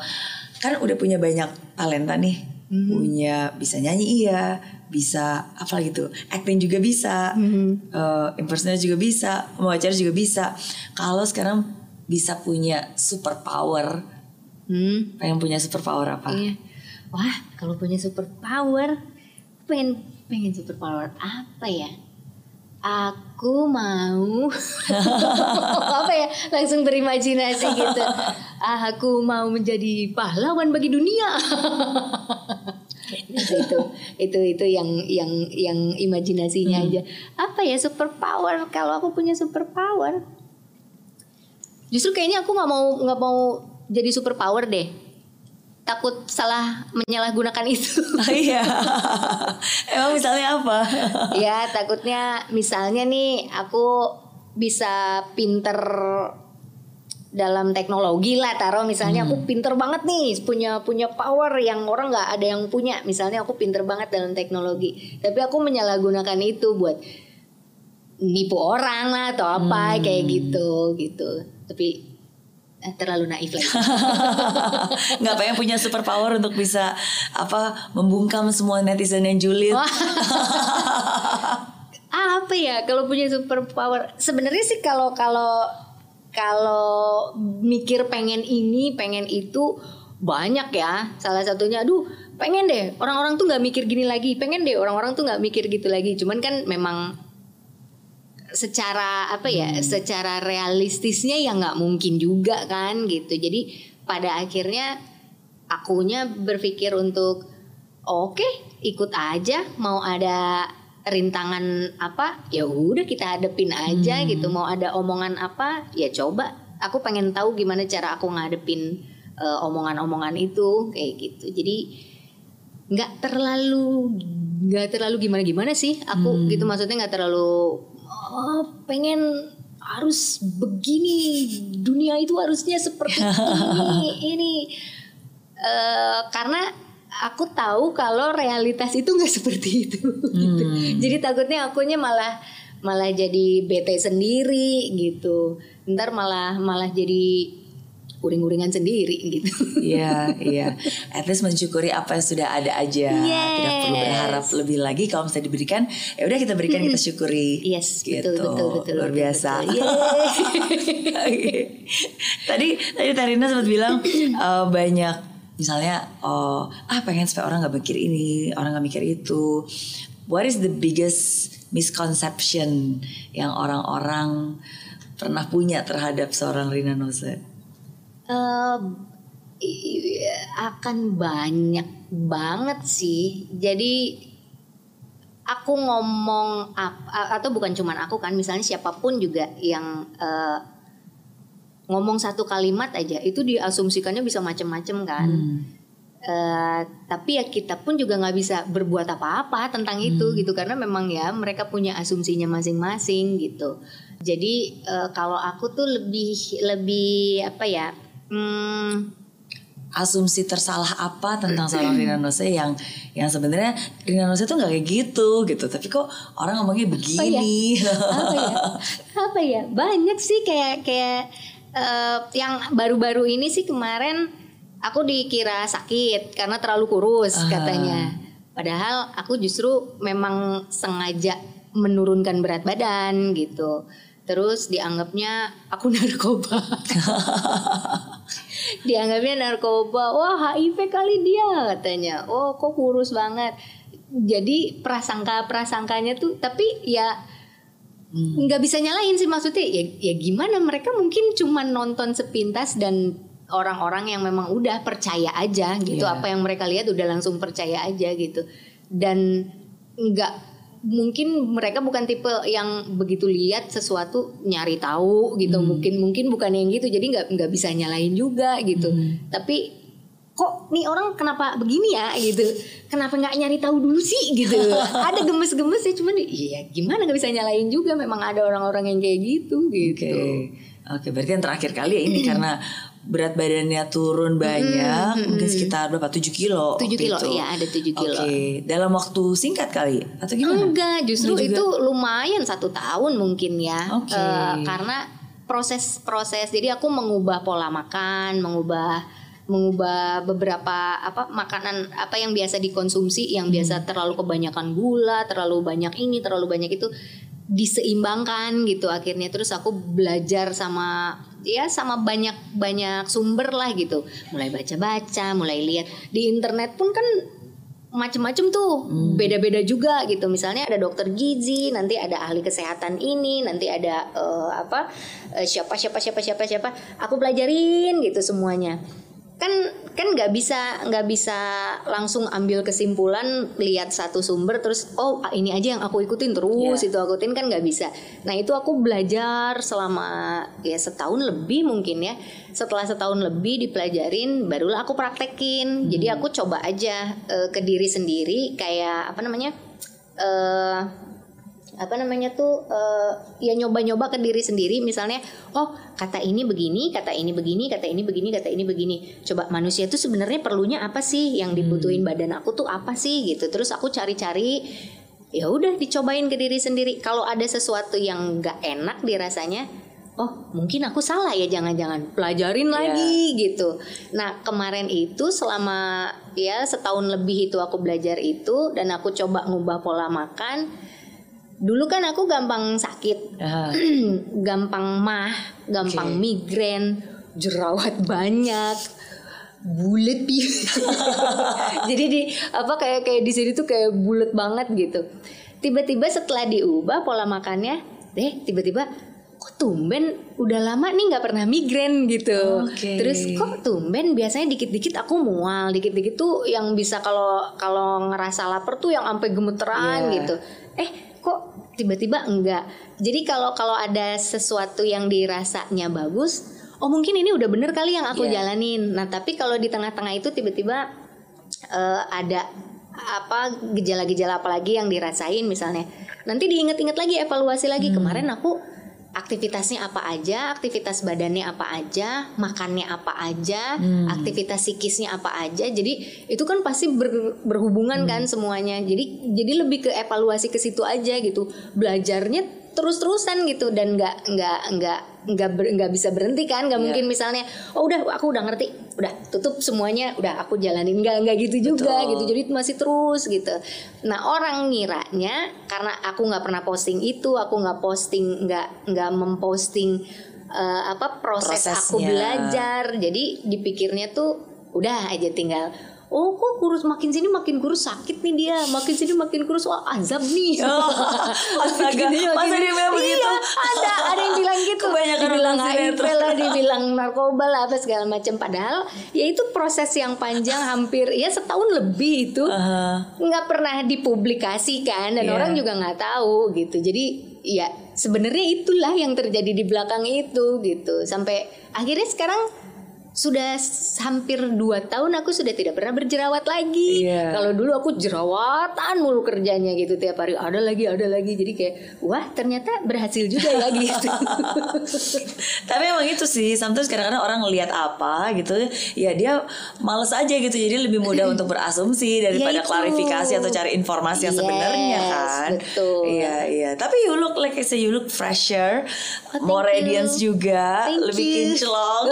kan udah punya banyak talenta nih. Hmm. Punya bisa nyanyi iya, bisa apa gitu, acting juga bisa, Hmm. uh, impersonate juga bisa, mewawancara juga bisa. Kalau sekarang bisa punya superpower, Hmm, pengen punya superpower apa? iya. Wah, kalau punya super power, pengen pengen super power apa ya? Aku mau apa ya? Langsung berimajinasi gitu. Aku mau menjadi pahlawan bagi dunia. itu itu itu yang yang yang imajinasinya aja. Apa ya super power? Kalau aku punya super power, justru kayaknya aku nggak mau nggak mau jadi super power deh. Takut salah menyalahgunakan itu. Oh, iya. Emang misalnya apa? ya takutnya misalnya nih aku bisa pinter dalam teknologi lah taruh misalnya aku pinter banget nih punya punya power yang orang nggak ada yang punya. Misalnya aku pinter banget dalam teknologi tapi aku menyalahgunakan itu buat nipu orang lah atau apa kayak gitu gitu. Tapi eh, terlalu naif lagi. Nggak pengen punya superpower untuk bisa apa membungkam semua netizen yang julid. Apa ya kalau punya super power sebenarnya sih kalau kalau kalau mikir pengen ini pengen itu banyak ya. Salah satunya aduh pengen deh. Orang-orang tuh nggak mikir gini lagi. Pengen deh orang-orang tuh nggak mikir gitu lagi. Cuman kan memang secara apa ya secara realistisnya ya nggak mungkin juga kan gitu. Jadi pada akhirnya akunya berpikir untuk oke ikut aja. Mau ada rintangan apa ya udah kita hadepin aja gitu. Mau ada omongan apa ya coba. Aku pengen tahu gimana cara aku ngadepin eh, omongan-omongan itu kayak gitu. Jadi nggak terlalu nggak terlalu gimana gimana sih aku gitu. Maksudnya nggak terlalu oh, pengen harus begini dunia itu harusnya seperti ini ini. Eh, karena aku tahu kalau realitas itu nggak seperti itu gitu. jadi takutnya akunya malah malah jadi bete sendiri gitu ntar malah malah jadi uring-uringan sendiri gitu Iya, iya. At least mensyukuri apa yang sudah ada aja. Tidak perlu Yes. berharap lebih lagi. Kalau misalnya diberikan, ya udah kita berikan, kita syukuri. Yes, gitu. betul, betul, betul, Luar betul, biasa. betul. Oke. Tadi tadi Tarina sempat bilang eh, banyak misalnya oh ah pengen supaya orang nggak mikir ini, orang nggak mikir itu. What is the biggest misconception yang orang-orang pernah punya terhadap seorang Rina Nose? I- akan banyak banget sih. Jadi aku ngomong atau bukan cuman aku kan, misalnya siapa pun juga yang eh, ngomong satu kalimat aja itu diasumsikannya bisa macem-macem kan. Eh, tapi ya kita pun juga nggak bisa berbuat apa-apa tentang itu gitu karena memang ya mereka punya asumsinya masing-masing gitu. Jadi eh, kalau aku tuh lebih lebih apa ya? Hmm, asumsi tersalah apa tentang seorang Rina Nose yang yang sebenarnya Rina Nose tuh nggak kayak gitu gitu tapi kok orang ngomongnya begini apa ya? Apa ya? Banyak sih kayak kayak eh, yang baru-baru ini sih kemarin aku dikira sakit karena terlalu kurus katanya. Padahal aku justru memang sengaja menurunkan berat badan gitu. Terus dianggapnya aku narkoba. dianggapnya narkoba. Wah, HIV kali dia katanya. Oh, kok kurus banget. Jadi prasangka-prasangkanya tuh tapi ya nggak bisa nyalain sih maksudnya ya, ya gimana? Mereka mungkin cuma nonton sepintas dan orang-orang yang memang udah percaya aja gitu. Iya. apa yang mereka lihat udah langsung percaya aja gitu. Dan nggak mungkin mereka bukan tipe yang begitu lihat sesuatu nyari tahu gitu. Mungkin mungkin bukan yang gitu. Jadi nggak nggak bisa nyalain juga gitu. Tapi kok nih orang kenapa begini ya gitu kenapa nggak nyari tahu dulu sih gitu ada gemes-gemes ya cuman iya gimana nggak bisa nyalain juga memang ada orang-orang yang kayak gitu gitu Oke, oke. Berarti yang terakhir kali ya ini karena berat badannya turun banyak, mungkin sekitar berapa? 7 kilo. 7 waktu kilo, itu. iya, ada 7 kilo. Oke, dalam waktu singkat kali atau gimana? Enggak, justru itu lumayan satu tahun mungkin ya. Oke. Eh, karena proses-proses, jadi aku mengubah pola makan, mengubah mengubah beberapa apa makanan apa yang biasa dikonsumsi yang biasa terlalu kebanyakan gula, terlalu banyak ini, terlalu banyak itu diseimbangkan gitu akhirnya. Terus aku belajar sama ya sama banyak banyak sumber lah gitu. Mulai baca-baca mulai lihat. Di internet pun kan macem-macem tuh beda-beda juga gitu. Misalnya ada dokter gizi nanti ada ahli kesehatan ini nanti ada eh, apa eh, siapa siapa siapa siapa siapa. Aku pelajarin gitu semuanya kan kan nggak bisa nggak bisa langsung ambil kesimpulan lihat satu sumber terus oh ini aja yang aku ikutin terus Iya. itu aku ikutin kan nggak bisa. Nah itu aku belajar selama ya setahun lebih mungkin ya. Setelah setahun lebih dipelajarin barulah aku praktekin. Jadi aku coba aja eh, ke diri sendiri kayak apa namanya eh apa namanya tuh eh, ya nyoba-nyoba ke diri sendiri. Misalnya oh kata ini begini kata ini begini kata ini begini kata ini begini. Coba manusia itu sebenarnya perlunya apa sih? Yang dibutuhin badan aku tuh apa sih? Gitu. Terus aku cari-cari ya udah dicobain ke diri sendiri. Kalau ada sesuatu yang nggak enak dirasanya oh mungkin aku salah ya jangan-jangan pelajarin lagi. Gitu. Nah kemarin itu selama ya setahun lebih itu aku belajar itu dan aku coba ngubah pola makan dulu kan aku gampang sakit gampang mah, gampang Oke. migrain, jerawat banyak, bulet pi. Jadi di apa kayak kayak di sini tuh kayak bulet banget gitu. Tiba-tiba setelah diubah pola makannya, deh tiba-tiba kok tumben udah lama nih nggak pernah migrain gitu. Oke. Terus kok tumben biasanya dikit-dikit aku mual, dikit-dikit tuh yang bisa kalau kalau ngerasa lapar tuh yang sampai gemeteran Iya. gitu. Eh tiba-tiba enggak. Jadi kalau kalau ada sesuatu yang dirasanya bagus, oh mungkin ini udah bener kali yang aku Iya. jalanin. Nah tapi kalau di tengah-tengah itu tiba-tiba eh, ada apa gejala-gejala apa lagi yang dirasain misalnya. Nanti diinget-inget lagi evaluasi lagi kemarin aku aktivitasnya apa aja, aktivitas badannya apa aja, makannya apa aja, aktivitas psikisnya apa aja. Jadi itu kan pasti ber- berhubungan kan semuanya. Jadi jadi lebih ke evaluasi ke situ aja gitu. Belajarnya terus-terusan gitu dan nggak nggak nggak nggak ber- nggak bisa berhenti kan? Nggak mungkin misalnya oh udah aku udah ngerti. Udah tutup semuanya. Udah aku jalanin. Nggak nggak gitu juga Betul. gitu. Jadi masih terus gitu. Nah orang ngiranya karena aku nggak pernah posting itu aku nggak posting nggak nggak memposting eh, apa proses aku Prosesnya. belajar. Jadi dipikirnya tuh udah aja tinggal Oh kok kurus? Makin sini makin kurus. Sakit nih dia. Makin sini makin kurus. Wah azab nih. Oh, astaga. Sini, makin Masa dia bilang begitu? Iya, ada ada yang bilang gitu. Kebanyakan dibilang HIV lah dibilang narkoba lah apa segala macam. Padahal ya itu proses yang panjang hampir ya setahun lebih itu nggak pernah dipublikasikan dan Iya. orang juga nggak tahu gitu. Jadi ya sebenarnya itulah yang terjadi di belakang itu gitu. Sampai akhirnya sekarang sudah hampir dua tahun aku sudah tidak pernah berjerawat lagi. Iya. Kalau dulu aku jerawatan mulu kerjanya gitu tiap hari ada lagi ada lagi jadi kayak wah ternyata berhasil juga ya gitu. Tapi emang itu sih, sometimes kadang-kadang orang ngelihat apa gitu, ya dia males aja gitu, jadi lebih mudah untuk berasumsi daripada Ya itu. klarifikasi atau cari informasi yang Yes, sebenarnya kan. betul. Iya iya. Tapi you look like I say you look fresher, Oh, more you. radiance juga, Thank lebih you. kinclong.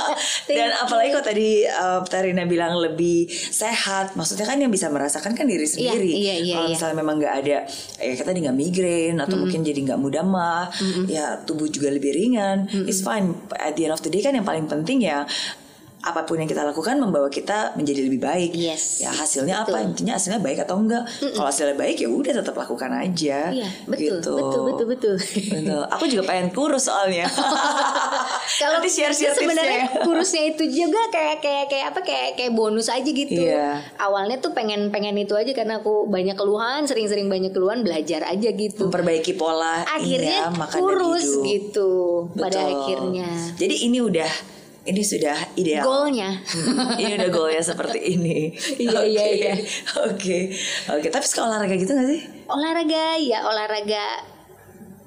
Dan apalagi kok tadi uh, Tarina bilang lebih sehat, maksudnya kan yang bisa merasakan kan diri sendiri. iya, iya, Kalau iya. misalnya memang nggak ada, ya kita nggak migrain atau mungkin jadi nggak mudah mah, ya tubuh juga lebih ringan. It's fine. At the end of the day kan yang paling penting ya apa pun yang kita lakukan membawa kita menjadi lebih baik. Yes. Ya hasilnya apa? Betul. Intinya hasilnya baik atau enggak. Kalau hasilnya baik ya udah tetap lakukan aja. Iya, betul, Gitu. betul, betul, betul. Betul. Aku juga pengen kurus soalnya. Kalau Nanti share-share sebenarnya tipsnya. kurusnya itu juga kayak kayak kayak apa kayak kayak bonus aja gitu. Iya. Awalnya tuh pengen pengen itu aja karena aku banyak keluhan, sering-sering banyak keluhan, belajar aja gitu. memperbaiki pola Akhirnya ya, makan kurus gitu pada Betul. akhirnya. Jadi ini udah ini sudah ideal. Goalnya. ini udah goalnya seperti ini. Iya, iya, iya. Oke. Oke, tapi suka olahraga gitu gak sih? olahraga ya olahraga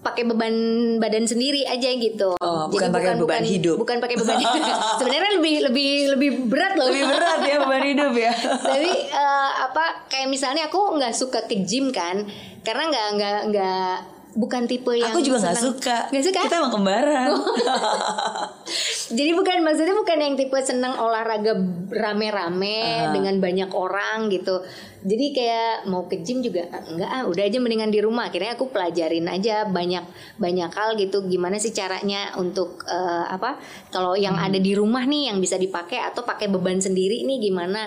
pakai beban badan sendiri aja gitu. Oh, bukan pakai beban hidup. Bukan pakai beban hidup. Sebenarnya lebih lebih lebih berat loh. Lebih berat ya beban hidup ya. Tapi eh, apa kayak misalnya aku nggak suka ke gym kan, karena nggak nggak nggak bukan tipe yang Aku juga nggak suka. Nggak suka? Kita emang kembaran. Jadi bukan maksudnya bukan yang tipe senang olahraga rame-rame Ah. dengan banyak orang gitu. Jadi kayak mau ke gym juga enggak ah, udah aja mendingan di rumah. Akhirnya aku pelajarin aja banyak banyak hal gitu gimana sih caranya untuk eh, apa? Kalau yang Hmm. ada di rumah nih yang bisa dipakai atau pakai beban sendiri nih gimana?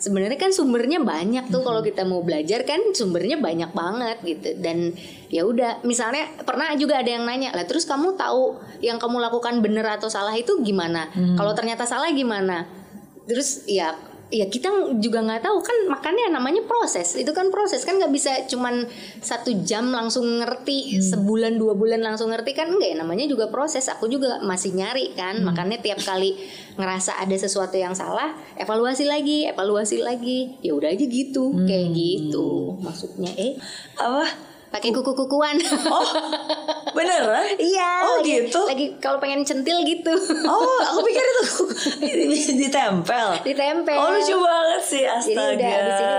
Sebenarnya kan sumbernya banyak tuh Hmm. kalau kita mau belajar kan sumbernya banyak banget gitu dan ya udah misalnya pernah juga ada yang nanya lah terus kamu tahu yang kamu lakukan bener atau salah itu gimana Hmm. kalau ternyata salah gimana terus ya ya kita juga nggak tahu. Kan makanya namanya proses. Itu kan proses. Kan nggak bisa cuman satu jam langsung ngerti Hmm. sebulan dua bulan langsung ngerti. Kan enggak ya namanya juga proses. Aku juga masih nyari kan. Hmm. makanya tiap kali ngerasa ada sesuatu yang salah evaluasi lagi evaluasi lagi. Ya udah aja gitu. Hmm. kayak gitu maksudnya. Eh Apa? Pakai kuku-kukuan Oh, beneran? iya Oh lagi, gitu. lagi kalau pengen centil gitu Oh, aku pikir itu ditempel. ditempel Oh lucu banget sih astaga. Jadi udah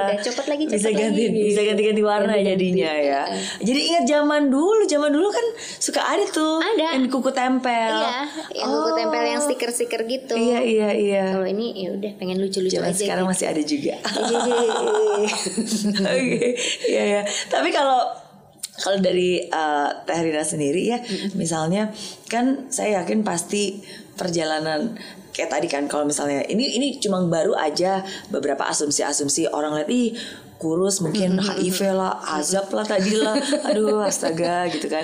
udah copot lagi, Bisa copot ganti lagi, bisa ganti-ganti warna Ganti-ganti. jadinya ya. Jadi ingat zaman dulu, zaman dulu kan suka ada tuh Ada. yang kuku tempel. Iya, yang kuku Oh. tempel yang stiker-stiker gitu. Iya iya iya. Kalau ini ya udah pengen lucu-lucu aja. sekarang gitu. masih ada juga. Hehehe. Oke, iya ya. Tapi kalau kalau dari uh, Teh Rina sendiri ya, misalnya kan saya yakin pasti perjalanan kayak tadi kan kalau misalnya ini ini cuma baru aja beberapa asumsi-asumsi orang lihat ih kurus mungkin HIV lah, azab lah tadi lah, aduh astaga gitu kan.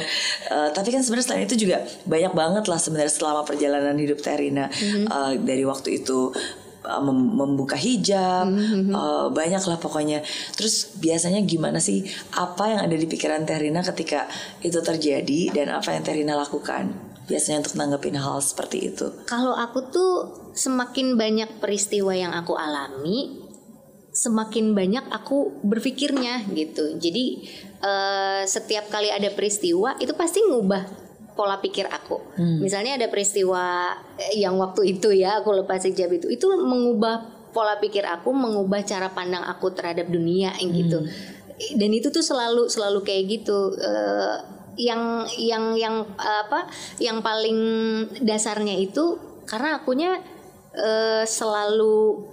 Eh, tapi kan sebenarnya selain itu juga banyak banget lah sebenarnya selama perjalanan hidup Terina eh, dari waktu itu. uh, mem- membuka hijab uh, banyak lah pokoknya. Terus biasanya gimana sih? Apa yang ada di pikiran Terina ketika itu terjadi dan apa yang Terina lakukan biasanya untuk nanggepin hal seperti itu? Kalau aku tuh semakin banyak peristiwa yang aku alami, semakin banyak aku berpikirnya gitu. Jadi eh, setiap kali ada peristiwa itu pasti ngubah pola pikir aku. Misalnya ada peristiwa eh, yang waktu itu ya aku lepas hijab itu, itu mengubah pola pikir aku, mengubah cara pandang aku terhadap dunia gitu. Dan itu tuh selalu selalu kayak gitu. Eh, yang yang yang apa? Yang paling dasarnya itu karena akunya eh, selalu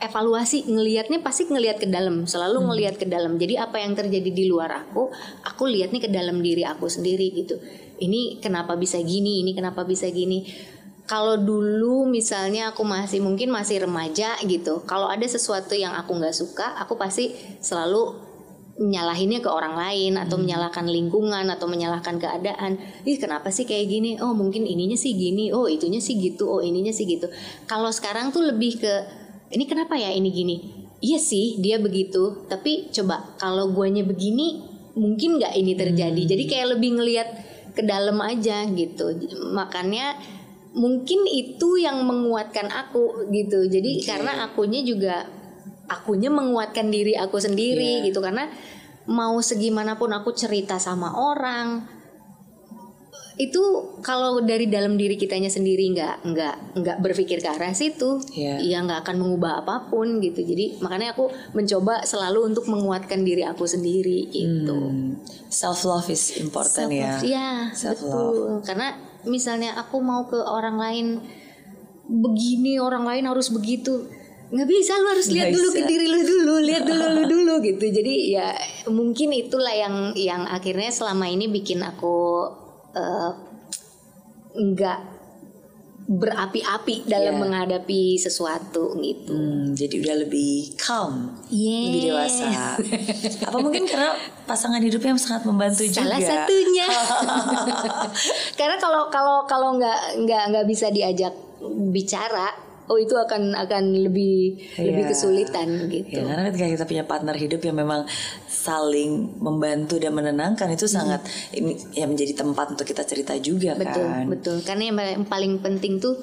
evaluasi ngelihatnya pasti ngelihat ke dalam selalu ngelihat ke dalam jadi apa yang terjadi di luar aku aku lihatnya ke dalam diri aku sendiri gitu ini kenapa bisa gini ini kenapa bisa gini kalau dulu misalnya aku masih mungkin masih remaja gitu kalau ada sesuatu yang aku nggak suka aku pasti selalu nyalahinnya ke orang lain atau menyalahkan lingkungan atau menyalahkan keadaan. Ih kenapa sih kayak gini? Oh mungkin ininya sih gini. Oh itunya sih gitu. Oh ininya sih gitu. Kalau sekarang tuh lebih ke ini kenapa ya ini gini? Iya sih dia begitu. Tapi coba kalau guanya begini mungkin nggak ini terjadi. Jadi kayak lebih ngelihat ke dalam aja gitu. Makanya mungkin itu yang menguatkan aku gitu. Jadi karena akunya juga akunya menguatkan diri aku sendiri gitu karena mau segimanapun aku cerita sama orang itu kalau dari dalam diri kitanya sendiri nggak nggak nggak berpikir ke arah situ Iya. ya nggak akan mengubah apa pun gitu. Jadi makanya aku mencoba selalu untuk menguatkan diri aku sendiri gitu. Self love is important ya. Self-love, ya Self-love. betul. Karena misalnya aku mau ke orang lain begini orang lain harus begitu. Nggak bisa lu harus lihat dulu ke diri lu dulu lihat dulu lu dulu gitu. Jadi ya mungkin itulah yang yang akhirnya selama ini bikin aku nggak berapi-api dalam Iya. menghadapi sesuatu gitu Hmm, jadi udah lebih calm, Yes. lebih dewasa. Apa mungkin karena pasangan hidupnya sangat membantu salah juga? satunya karena kalau kalau kalau nggak nggak nggak bisa diajak bicara oh itu akan akan lebih lebih Iya. kesulitan gitu Ya, karena ketika kita punya partner hidup yang memang saling membantu dan menenangkan itu sangat ini ya menjadi tempat untuk kita cerita juga betul kan. betul. Karena yang paling- paling penting tuh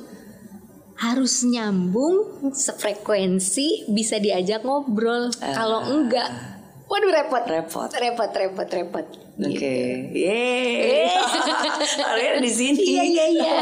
harus nyambung sefrekuensi bisa diajak ngobrol. Kalau enggak waduh repot. Repot. repot repot repot Oke, Gitu. yeay, Alia di sini. Iya, iya, iya.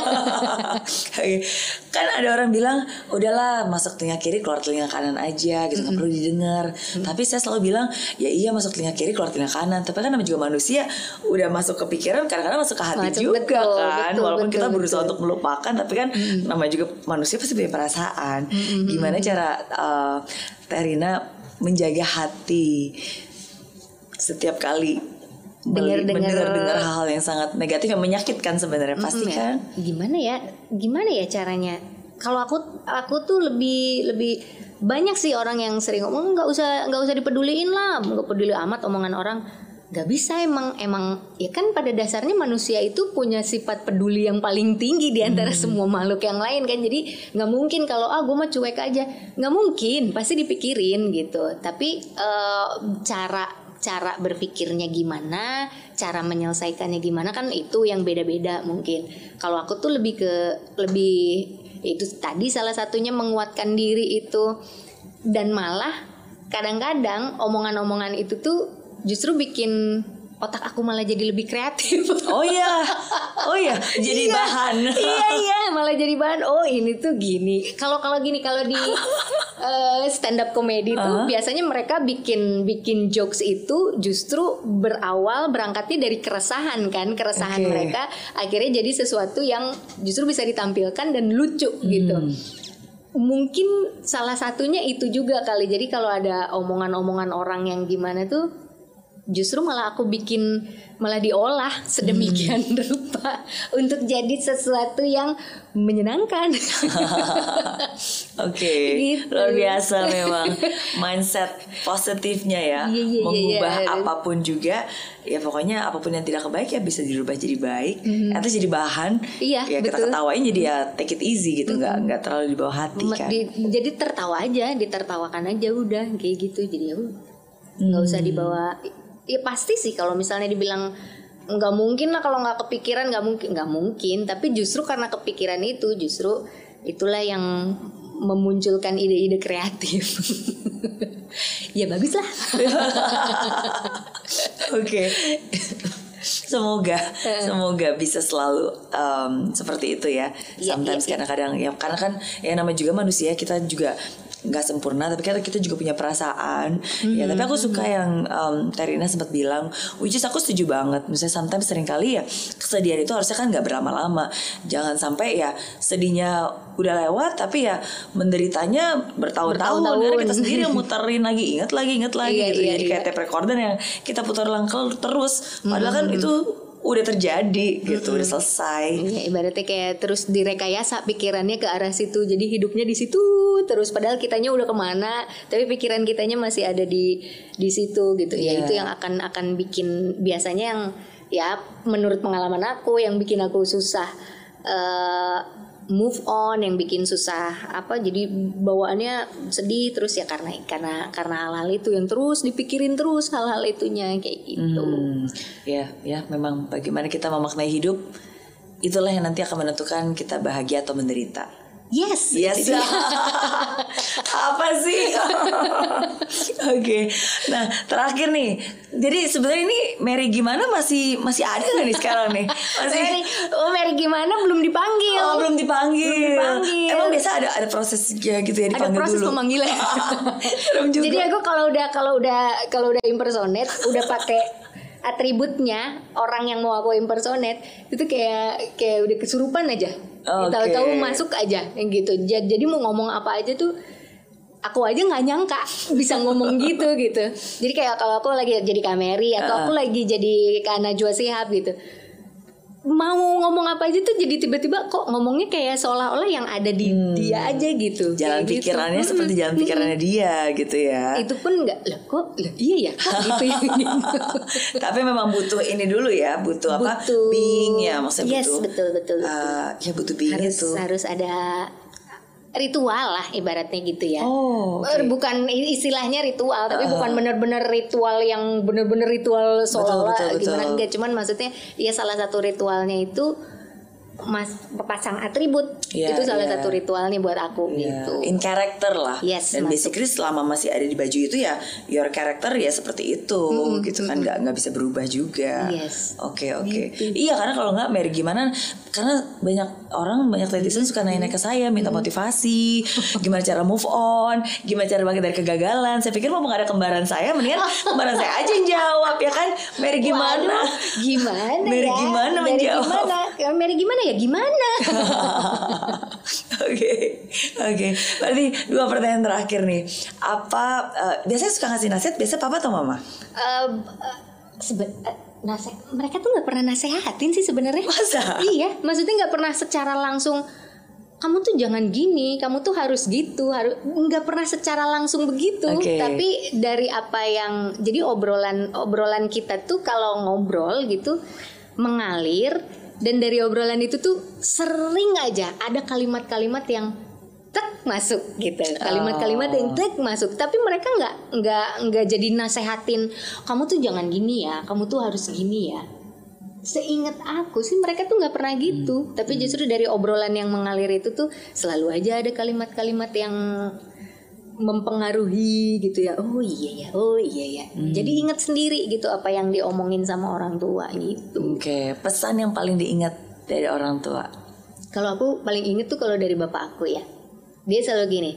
Oke. Kan ada orang bilang, udahlah masuk telinga kiri keluar telinga kanan aja, gitu nggak perlu didengar. Tapi saya selalu bilang, ya iya masuk telinga kiri keluar telinga kanan. Tapi kan namanya juga manusia, udah masuk ke pikiran, kadang-kadang masuk ke hati Masuk, juga betul, kan. betul, Walaupun kita betul, berusaha betul. untuk melupakan, tapi kan namanya juga manusia pasti punya perasaan. Gimana cara uh, Terina menjaga hati setiap kali Dengar-dengar- mendengar hal-hal yang sangat negatif yang menyakitkan sebenarnya pasti Mm, ya. kan Gimana ya? Gimana ya caranya? Kalau aku aku tuh lebih lebih banyak sih orang yang sering ngomong nggak usah nggak usah dipeduliin lah, nggak peduli amat omongan orang. Gak bisa emang emang ya kan pada dasarnya manusia itu punya sifat peduli yang paling tinggi di antara semua makhluk yang lain kan? Jadi nggak mungkin kalau ah gue mah cuek aja. Nggak mungkin pasti dipikirin gitu. Tapi eh, cara cara berpikirnya gimana, cara menyelesaikannya gimana kan itu yang beda-beda mungkin. Kalau aku tuh lebih ke lebih itu tadi salah satunya menguatkan diri itu. Dan malah kadang-kadang omongan-omongan itu tuh justru bikin otak aku malah jadi lebih kreatif. oh iya. Oh iya jadi Iya. bahan. Iya iya malah jadi bahan. Oh ini tuh gini. Kalau kalau gini kalau di stand up comedy tuh biasanya mereka bikin bikin jokes itu justru berawal berangkatnya dari keresahan kan keresahan Oke. mereka. Akhirnya jadi sesuatu yang justru bisa ditampilkan dan lucu gitu. Mungkin salah satunya itu juga kali. Jadi kalau ada omongan-omongan orang yang gimana tuh justru malah aku bikin malah diolah sedemikian rupa untuk jadi sesuatu yang menyenangkan. Oke, Gitu. luar biasa memang mindset positifnya ya, Iya, iya, iya, mengubah iya. apa pun juga, ya pokoknya apa pun yang tidak kebaik ya bisa dirubah jadi baik, atau jadi bahan. Iya, ya kita betul. ketawain jadi ya take it easy gitu, nggak nggak terlalu dibawa hati Me- kan. di- jadi tertawa aja, ditertawakan aja udah kayak gitu. Jadi ya nggak usah Hmm. dibawa. Ya pasti sih kalau misalnya dibilang nggak mungkin lah kalau nggak kepikiran nggak mungkin nggak mungkin. Tapi justru karena kepikiran itu justru itulah yang memunculkan ide-ide kreatif. ya bagus lah. Oke. semoga semoga bisa selalu um, seperti itu ya. Iya, Sometimes iya, iya. kadang-kadang ya karena kan ya namanya juga manusia kita juga nggak sempurna tapi kan kita juga punya perasaan. Ya tapi aku suka yang um, Terina sempat bilang which is aku setuju banget. Misalnya sometimes sering kali ya kesedihan itu harusnya kan nggak berlama-lama. Jangan sampai ya sedihnya udah lewat tapi ya menderitanya bertahun-tahun. Karena kita sendiri yang muterin lagi ingat lagi ingat lagi Iya, gitu. iya, jadi iya. kayak tape recorder yang kita putar ulang terus. Padahal kan itu udah terjadi gitu udah selesai. Ya, ibaratnya kayak terus direkayasa pikirannya ke arah situ. Jadi hidupnya di situ terus. Padahal kitanya udah ke mana tapi pikiran kitanya masih ada di di situ gitu. Ya Iya. itu yang akan akan bikin biasanya yang ya menurut pengalaman aku yang bikin aku susah eh, move on yang bikin susah apa jadi bawaannya sedih terus ya karena karena karena hal-hal itu yang terus dipikirin terus hal-hal itunya kayak gitu. Hmm, ya ya memang bagaimana kita memaknai hidup itulah yang nanti akan menentukan kita bahagia atau menderita yes Yes. Apa sih? Oke. Nah, terakhir nih. Jadi sebenarnya ini Mary gimana masih masih ada nggak nih sekarang nih? Masih Mary, oh Mary gimana belum dipanggil? Oh, belum dipanggil. Belum dipanggil. Emang biasa ada ada proses ya gitu ya ada dipanggil proses dulu. pemanggilan. Juga. Jadi aku kalau udah kalau udah kalau udah impersonate udah pakai atributnya orang yang mau aku impersonate itu kayak kayak udah kesurupan aja. Oke. Tahu-tahu masuk aja yang gitu. Ja- Jadi mau ngomong apa aja tuh aku aja nggak nyangka bisa ngomong gitu gitu. Jadi kayak kalau aku lagi jadi kameri atau aku lagi jadi Kak Najwa Shihab gitu. Mau ngomong apa aja tuh jadi tiba-tiba kok ngomongnya kayak seolah-olah yang ada di dia aja gitu. Hmm. Jalan Kayak gitu. pikirannya Mm-mm. seperti jalan pikirannya dia gitu ya. itu pun nggak lah kok lah iya ya gitu gitu. Tapi memang butuh ini dulu ya, butuh, apa? Butuh- Being ya, maksudnya Yes, butuh. betul, betul, betul. eh, ya butuh being harus itu. harus ada ritual lah ibaratnya gitu ya. Oh, oke. Eh, Bukan istilahnya ritual, tapi bukan benar-benar ritual yang benar-benar ritual seolah-olah gimana enggak. Cuman maksudnya ya salah satu ritualnya itu mas pasang atribut Iya, itu salah iya. satu ritualnya buat aku Ya, gitu. in character lah. Yes, Dan masuk. basically selama masih ada di baju itu ya your character ya seperti itu gitu kan nggak nggak bisa berubah juga. Yes. Oke oke. Iya karena kalau nggak Mary gimana? Karena banyak orang banyak netizen suka nanya ke saya minta motivasi, gimana cara move on, gimana cara bangkit dari kegagalan. Saya pikir mau ada kembaran saya, mendingan kembaran saya aja yang jawab ya kan? Mary gimana? Waduh, gimana Mary ya? gimana Mary menjawab? gimana? Ya, Mary gimana ya? Gimana? Oke, oke. Berarti dua pertanyaan terakhir nih. Apa eh, biasanya suka ngasih nasihat? Biasa papa atau mama? Eh, eh, sebe- eh, nase- mereka tuh nggak pernah nasehatin sih sebenarnya. Masa? Iya, maksudnya nggak pernah secara langsung kamu tuh jangan gini, kamu tuh harus gitu, harus nggak pernah secara langsung begitu. Oke. Tapi dari apa yang jadi obrolan obrolan kita tuh kalau ngobrol gitu mengalir dan dari obrolan itu tuh sering aja ada kalimat-kalimat yang tek masuk gitu. Kalimat-kalimat yang tek masuk. Tapi mereka nggak nggak nggak jadi nasehatin kamu tuh jangan gini ya kamu tuh harus gini ya. Seingat aku sih mereka tuh nggak pernah gitu. Tapi justru dari obrolan yang mengalir itu tuh selalu aja ada kalimat-kalimat yang mempengaruhi gitu ya oh iya ya oh iya ya jadi ingat sendiri gitu apa yang diomongin sama orang tua gitu Oke, pesan yang paling diingat dari orang tua. Kalau aku paling inget tuh kalau dari bapak aku ya. Dia selalu gini,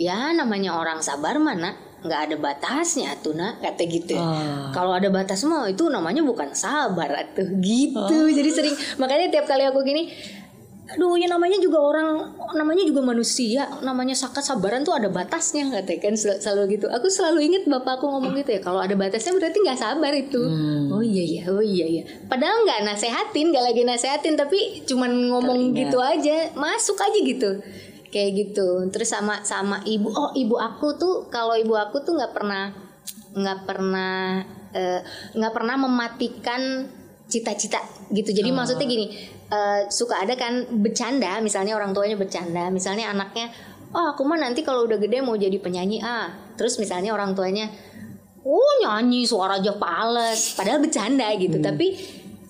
ya namanya orang sabar mana nggak ada batasnya tuh nak kata gitu. Ah. Kalau ada batas mah itu namanya bukan sabar tuh gitu. Jadi sering makanya tiap kali aku gini, aduh ya namanya juga orang namanya juga manusia. Namanya sakat sabaran tuh ada batasnya katanya kan sel- selalu gitu. Aku selalu inget bapak aku ngomong gitu ya kalau ada batasnya berarti nggak sabar itu. Oh iya ya oh iya ya padahal nggak nasehatin nggak lagi nasehatin tapi cuman ngomong Teringat. gitu aja masuk aja gitu. Kayak gitu. Terus sama sama ibu oh ibu aku tuh kalau ibu aku tuh nggak pernah nggak pernah eh, nggak pernah mematikan cita-cita gitu. Jadi maksudnya gini eh, suka ada kan bercanda misalnya orang tuanya bercanda misalnya anaknya oh aku mah nanti kalau udah gede mau jadi penyanyi ah. Terus misalnya orang tuanya oh nyanyi suara aja pales. Padahal bercanda gitu. Tapi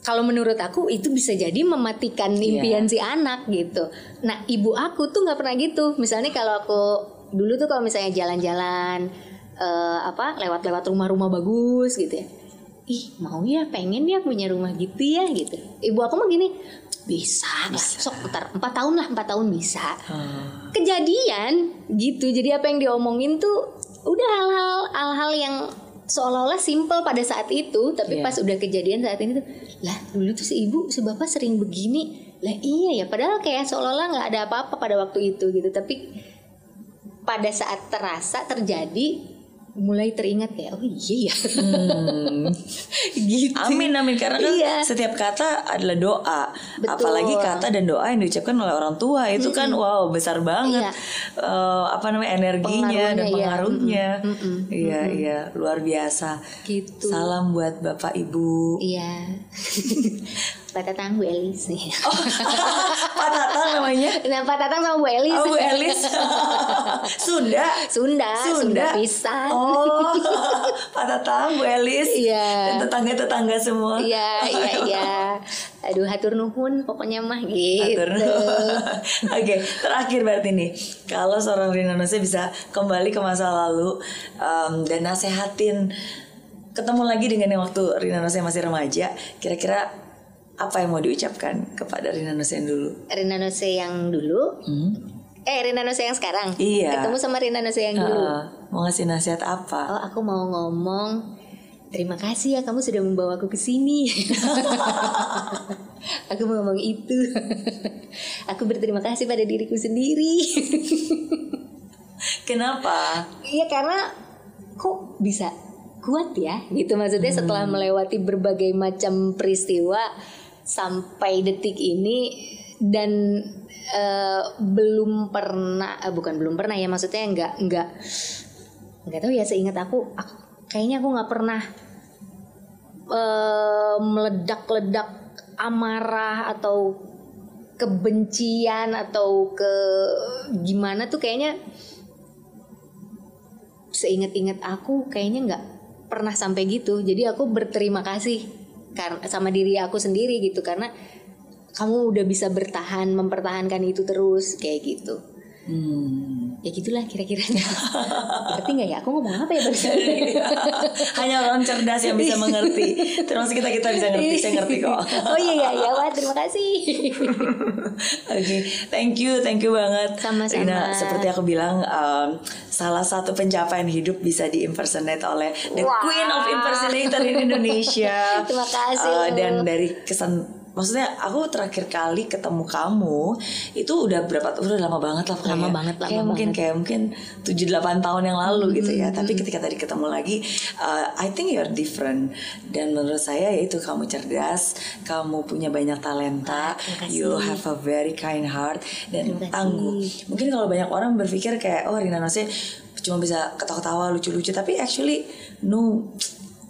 kalau menurut aku itu bisa jadi mematikan impian si anak gitu. Nah ibu aku tuh nggak pernah gitu. Misalnya kalau aku dulu tuh kalau misalnya jalan-jalan eh, apa lewat-lewat rumah-rumah bagus gitu ya ih mau ya? Pengen ya punya rumah gitu ya gitu. Ibu aku mah gini bisa, lah sok empat tahun lah empat tahun bisa. Kejadian gitu. Jadi apa yang diomongin tuh udah hal-hal hal-hal yang seolah-olah simple pada saat itu tapi Iya. pas udah kejadian saat ini tuh lah dulu tuh si ibu si bapak sering begini. Lah iya ya padahal kayak seolah-olah nggak ada apa-apa pada waktu itu gitu. Tapi pada saat terasa terjadi mulai teringat kayak oh iya ya gitu Amin amin karena kan Iya. setiap kata adalah doa. Betul. Apalagi kata dan doa yang diucapkan oleh orang tua itu kan wow besar banget. Iya. Eh, apa namanya energinya dan Pengaruhnya, iya. Iya iya luar biasa. gitu Salam buat bapak ibu. iya Pak Tatang Bu Elis nih Pak Tatang namanya. Nah Pak Tatang sama Bu Elis Oh Bu Elis. Sunda. Sunda Sunda pisan Oh, Pak Tatang, Bu Elis, Iya. dan tetangga-tetangga semua. Iya iya iya Aduh hatur nuhun pokoknya mah gitu. Oke, terakhir berarti nih, kalau seorang Rina Nose bisa kembali ke masa lalu um, dan nasehatin ketemu lagi dengan yang waktu Rina Nose masih remaja, kira-kira apa yang mau diucapkan kepada Rina Nose yang dulu? Rina Nose yang dulu Eh Rina Nose yang sekarang Iya. Ketemu sama Rina Nose yang dulu Uh, mau ngasih nasihat apa? Oh aku mau ngomong Terima kasih ya kamu sudah membawa aku ke sini. aku mau ngomong itu. aku berterima kasih pada diriku sendiri. Kenapa? Iya karena kok bisa kuat ya gitu maksudnya setelah melewati berbagai macam peristiwa sampai detik ini dan eh, belum pernah eh, bukan belum pernah ya maksudnya nggak nggak nggak tahu ya seingat aku, aku kayaknya aku nggak pernah eh, meledak-ledak amarah atau kebencian atau ke gimana tuh kayaknya seingat-ingat aku kayaknya nggak pernah sampai gitu. Jadi aku berterima kasih sama diri aku sendiri gitu. Karena kamu udah bisa bertahan mempertahankan itu terus kayak gitu Hmm. ya gitulah kira-kira ngerti nggak ya aku ngomong apa ya barusan Hanya orang cerdas yang bisa mengerti. Termasuk kita kita bisa ngerti. Saya ngerti kok. oh iya iya ya wah terima kasih Oke, thank you, thank you banget. Sama-sama. Rina, seperti aku bilang, um, salah satu pencapaian hidup bisa di-impersonate oleh the Wow. queen of impersonator in Indonesia. Terima kasih Uh, dan dari kesan, maksudnya aku terakhir kali ketemu kamu itu udah berapa? Udah lama banget lah. Lama banget, lama kayak mungkin banget. kayak mungkin 7-8 tahun yang lalu gitu ya. Tapi ketika tadi ketemu lagi, uh, I think you're different. Dan menurut saya yaitu kamu cerdas, kamu punya banyak talenta, kasih. you have a very kind heart dan tangguh. Mungkin kalau banyak orang berpikir kayak oh Rina Nose cuma bisa ketawa-ketawa lucu-lucu, tapi actually no.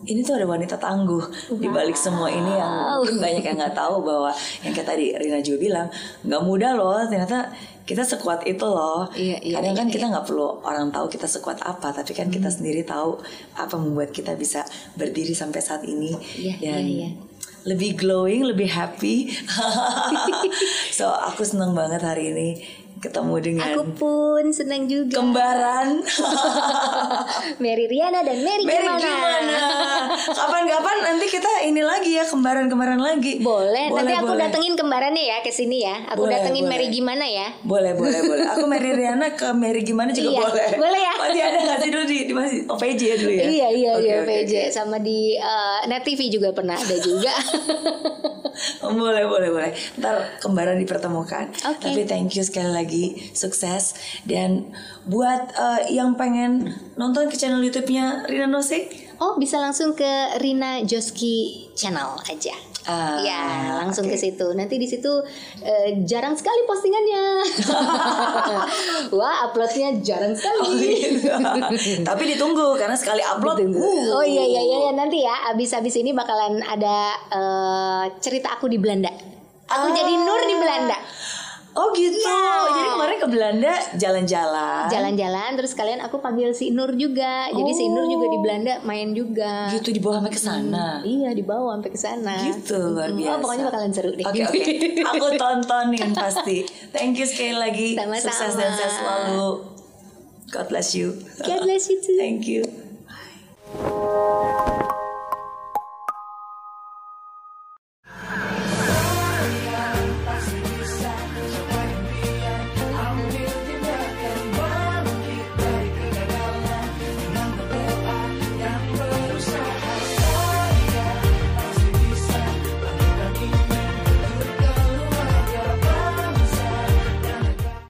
Ini tuh ada wanita tangguh. Di balik semua ini yang mungkin banyak yang nggak tahu bahwa yang kayak tadi Rina juga bilang nggak mudah loh. Ternyata kita sekuat itu loh. Iya, iya, Kadang kan iya, kita nggak perlu orang tahu kita sekuat apa, tapi kan kita sendiri tahu apa membuat kita bisa berdiri sampai saat ini. Iya, dan iya, iya. lebih glowing, lebih happy. so aku seneng banget hari ini ketemu dengan aku pun senang juga kembaran Mary Riana dan Mary, Mary gimana? gimana? Kapan-kapan nanti kita ini lagi ya kembaran-kembaran lagi. Boleh, nanti aku boleh. datengin kembarannya ya ke sini ya. Aku Boleh, datengin boleh. Mary gimana ya? Boleh, boleh, boleh. Aku Mary Riana ke Mary gimana juga Iya, boleh. boleh ya. Masih ada nggak sih dulu di, di masih OPJ ya dulu ya? Iya iya Oke, iya oke, PJ oke. sama di eh, Net TV juga pernah ada juga. boleh boleh boleh ntar kembaran dipertemukan Oke. tapi thank you sekali lagi sukses dan buat eh, yang pengen nonton ke channel YouTube-nya Rina Nose oh bisa langsung ke Rina Joski channel aja. Ah, ya langsung oke. ke situ. Nanti di situ eh, jarang sekali postingannya. Wah uploadnya jarang sekali. Oh, gitu. tapi ditunggu karena sekali upload uh, Oh iya iya iya nanti ya abis abis ini bakalan ada eh, cerita aku di Belanda. Aku Ah. jadi Nur di Belanda. Oh gitu Iya. jadi kemarin ke Belanda jalan-jalan Jalan-jalan terus kalian aku panggil si Nur juga. Jadi si Nur juga di Belanda main juga. gitu dibawa sampai ke sana Iya dibawa sampai ke sana. gitu luar Mm, biasa Oh pokoknya bakalan seru deh. Oke oke, aku tontonin pasti. Thank you sekali lagi. Sama-sama. Sukses dan sehat selalu. God bless you. God bless you too. Thank you.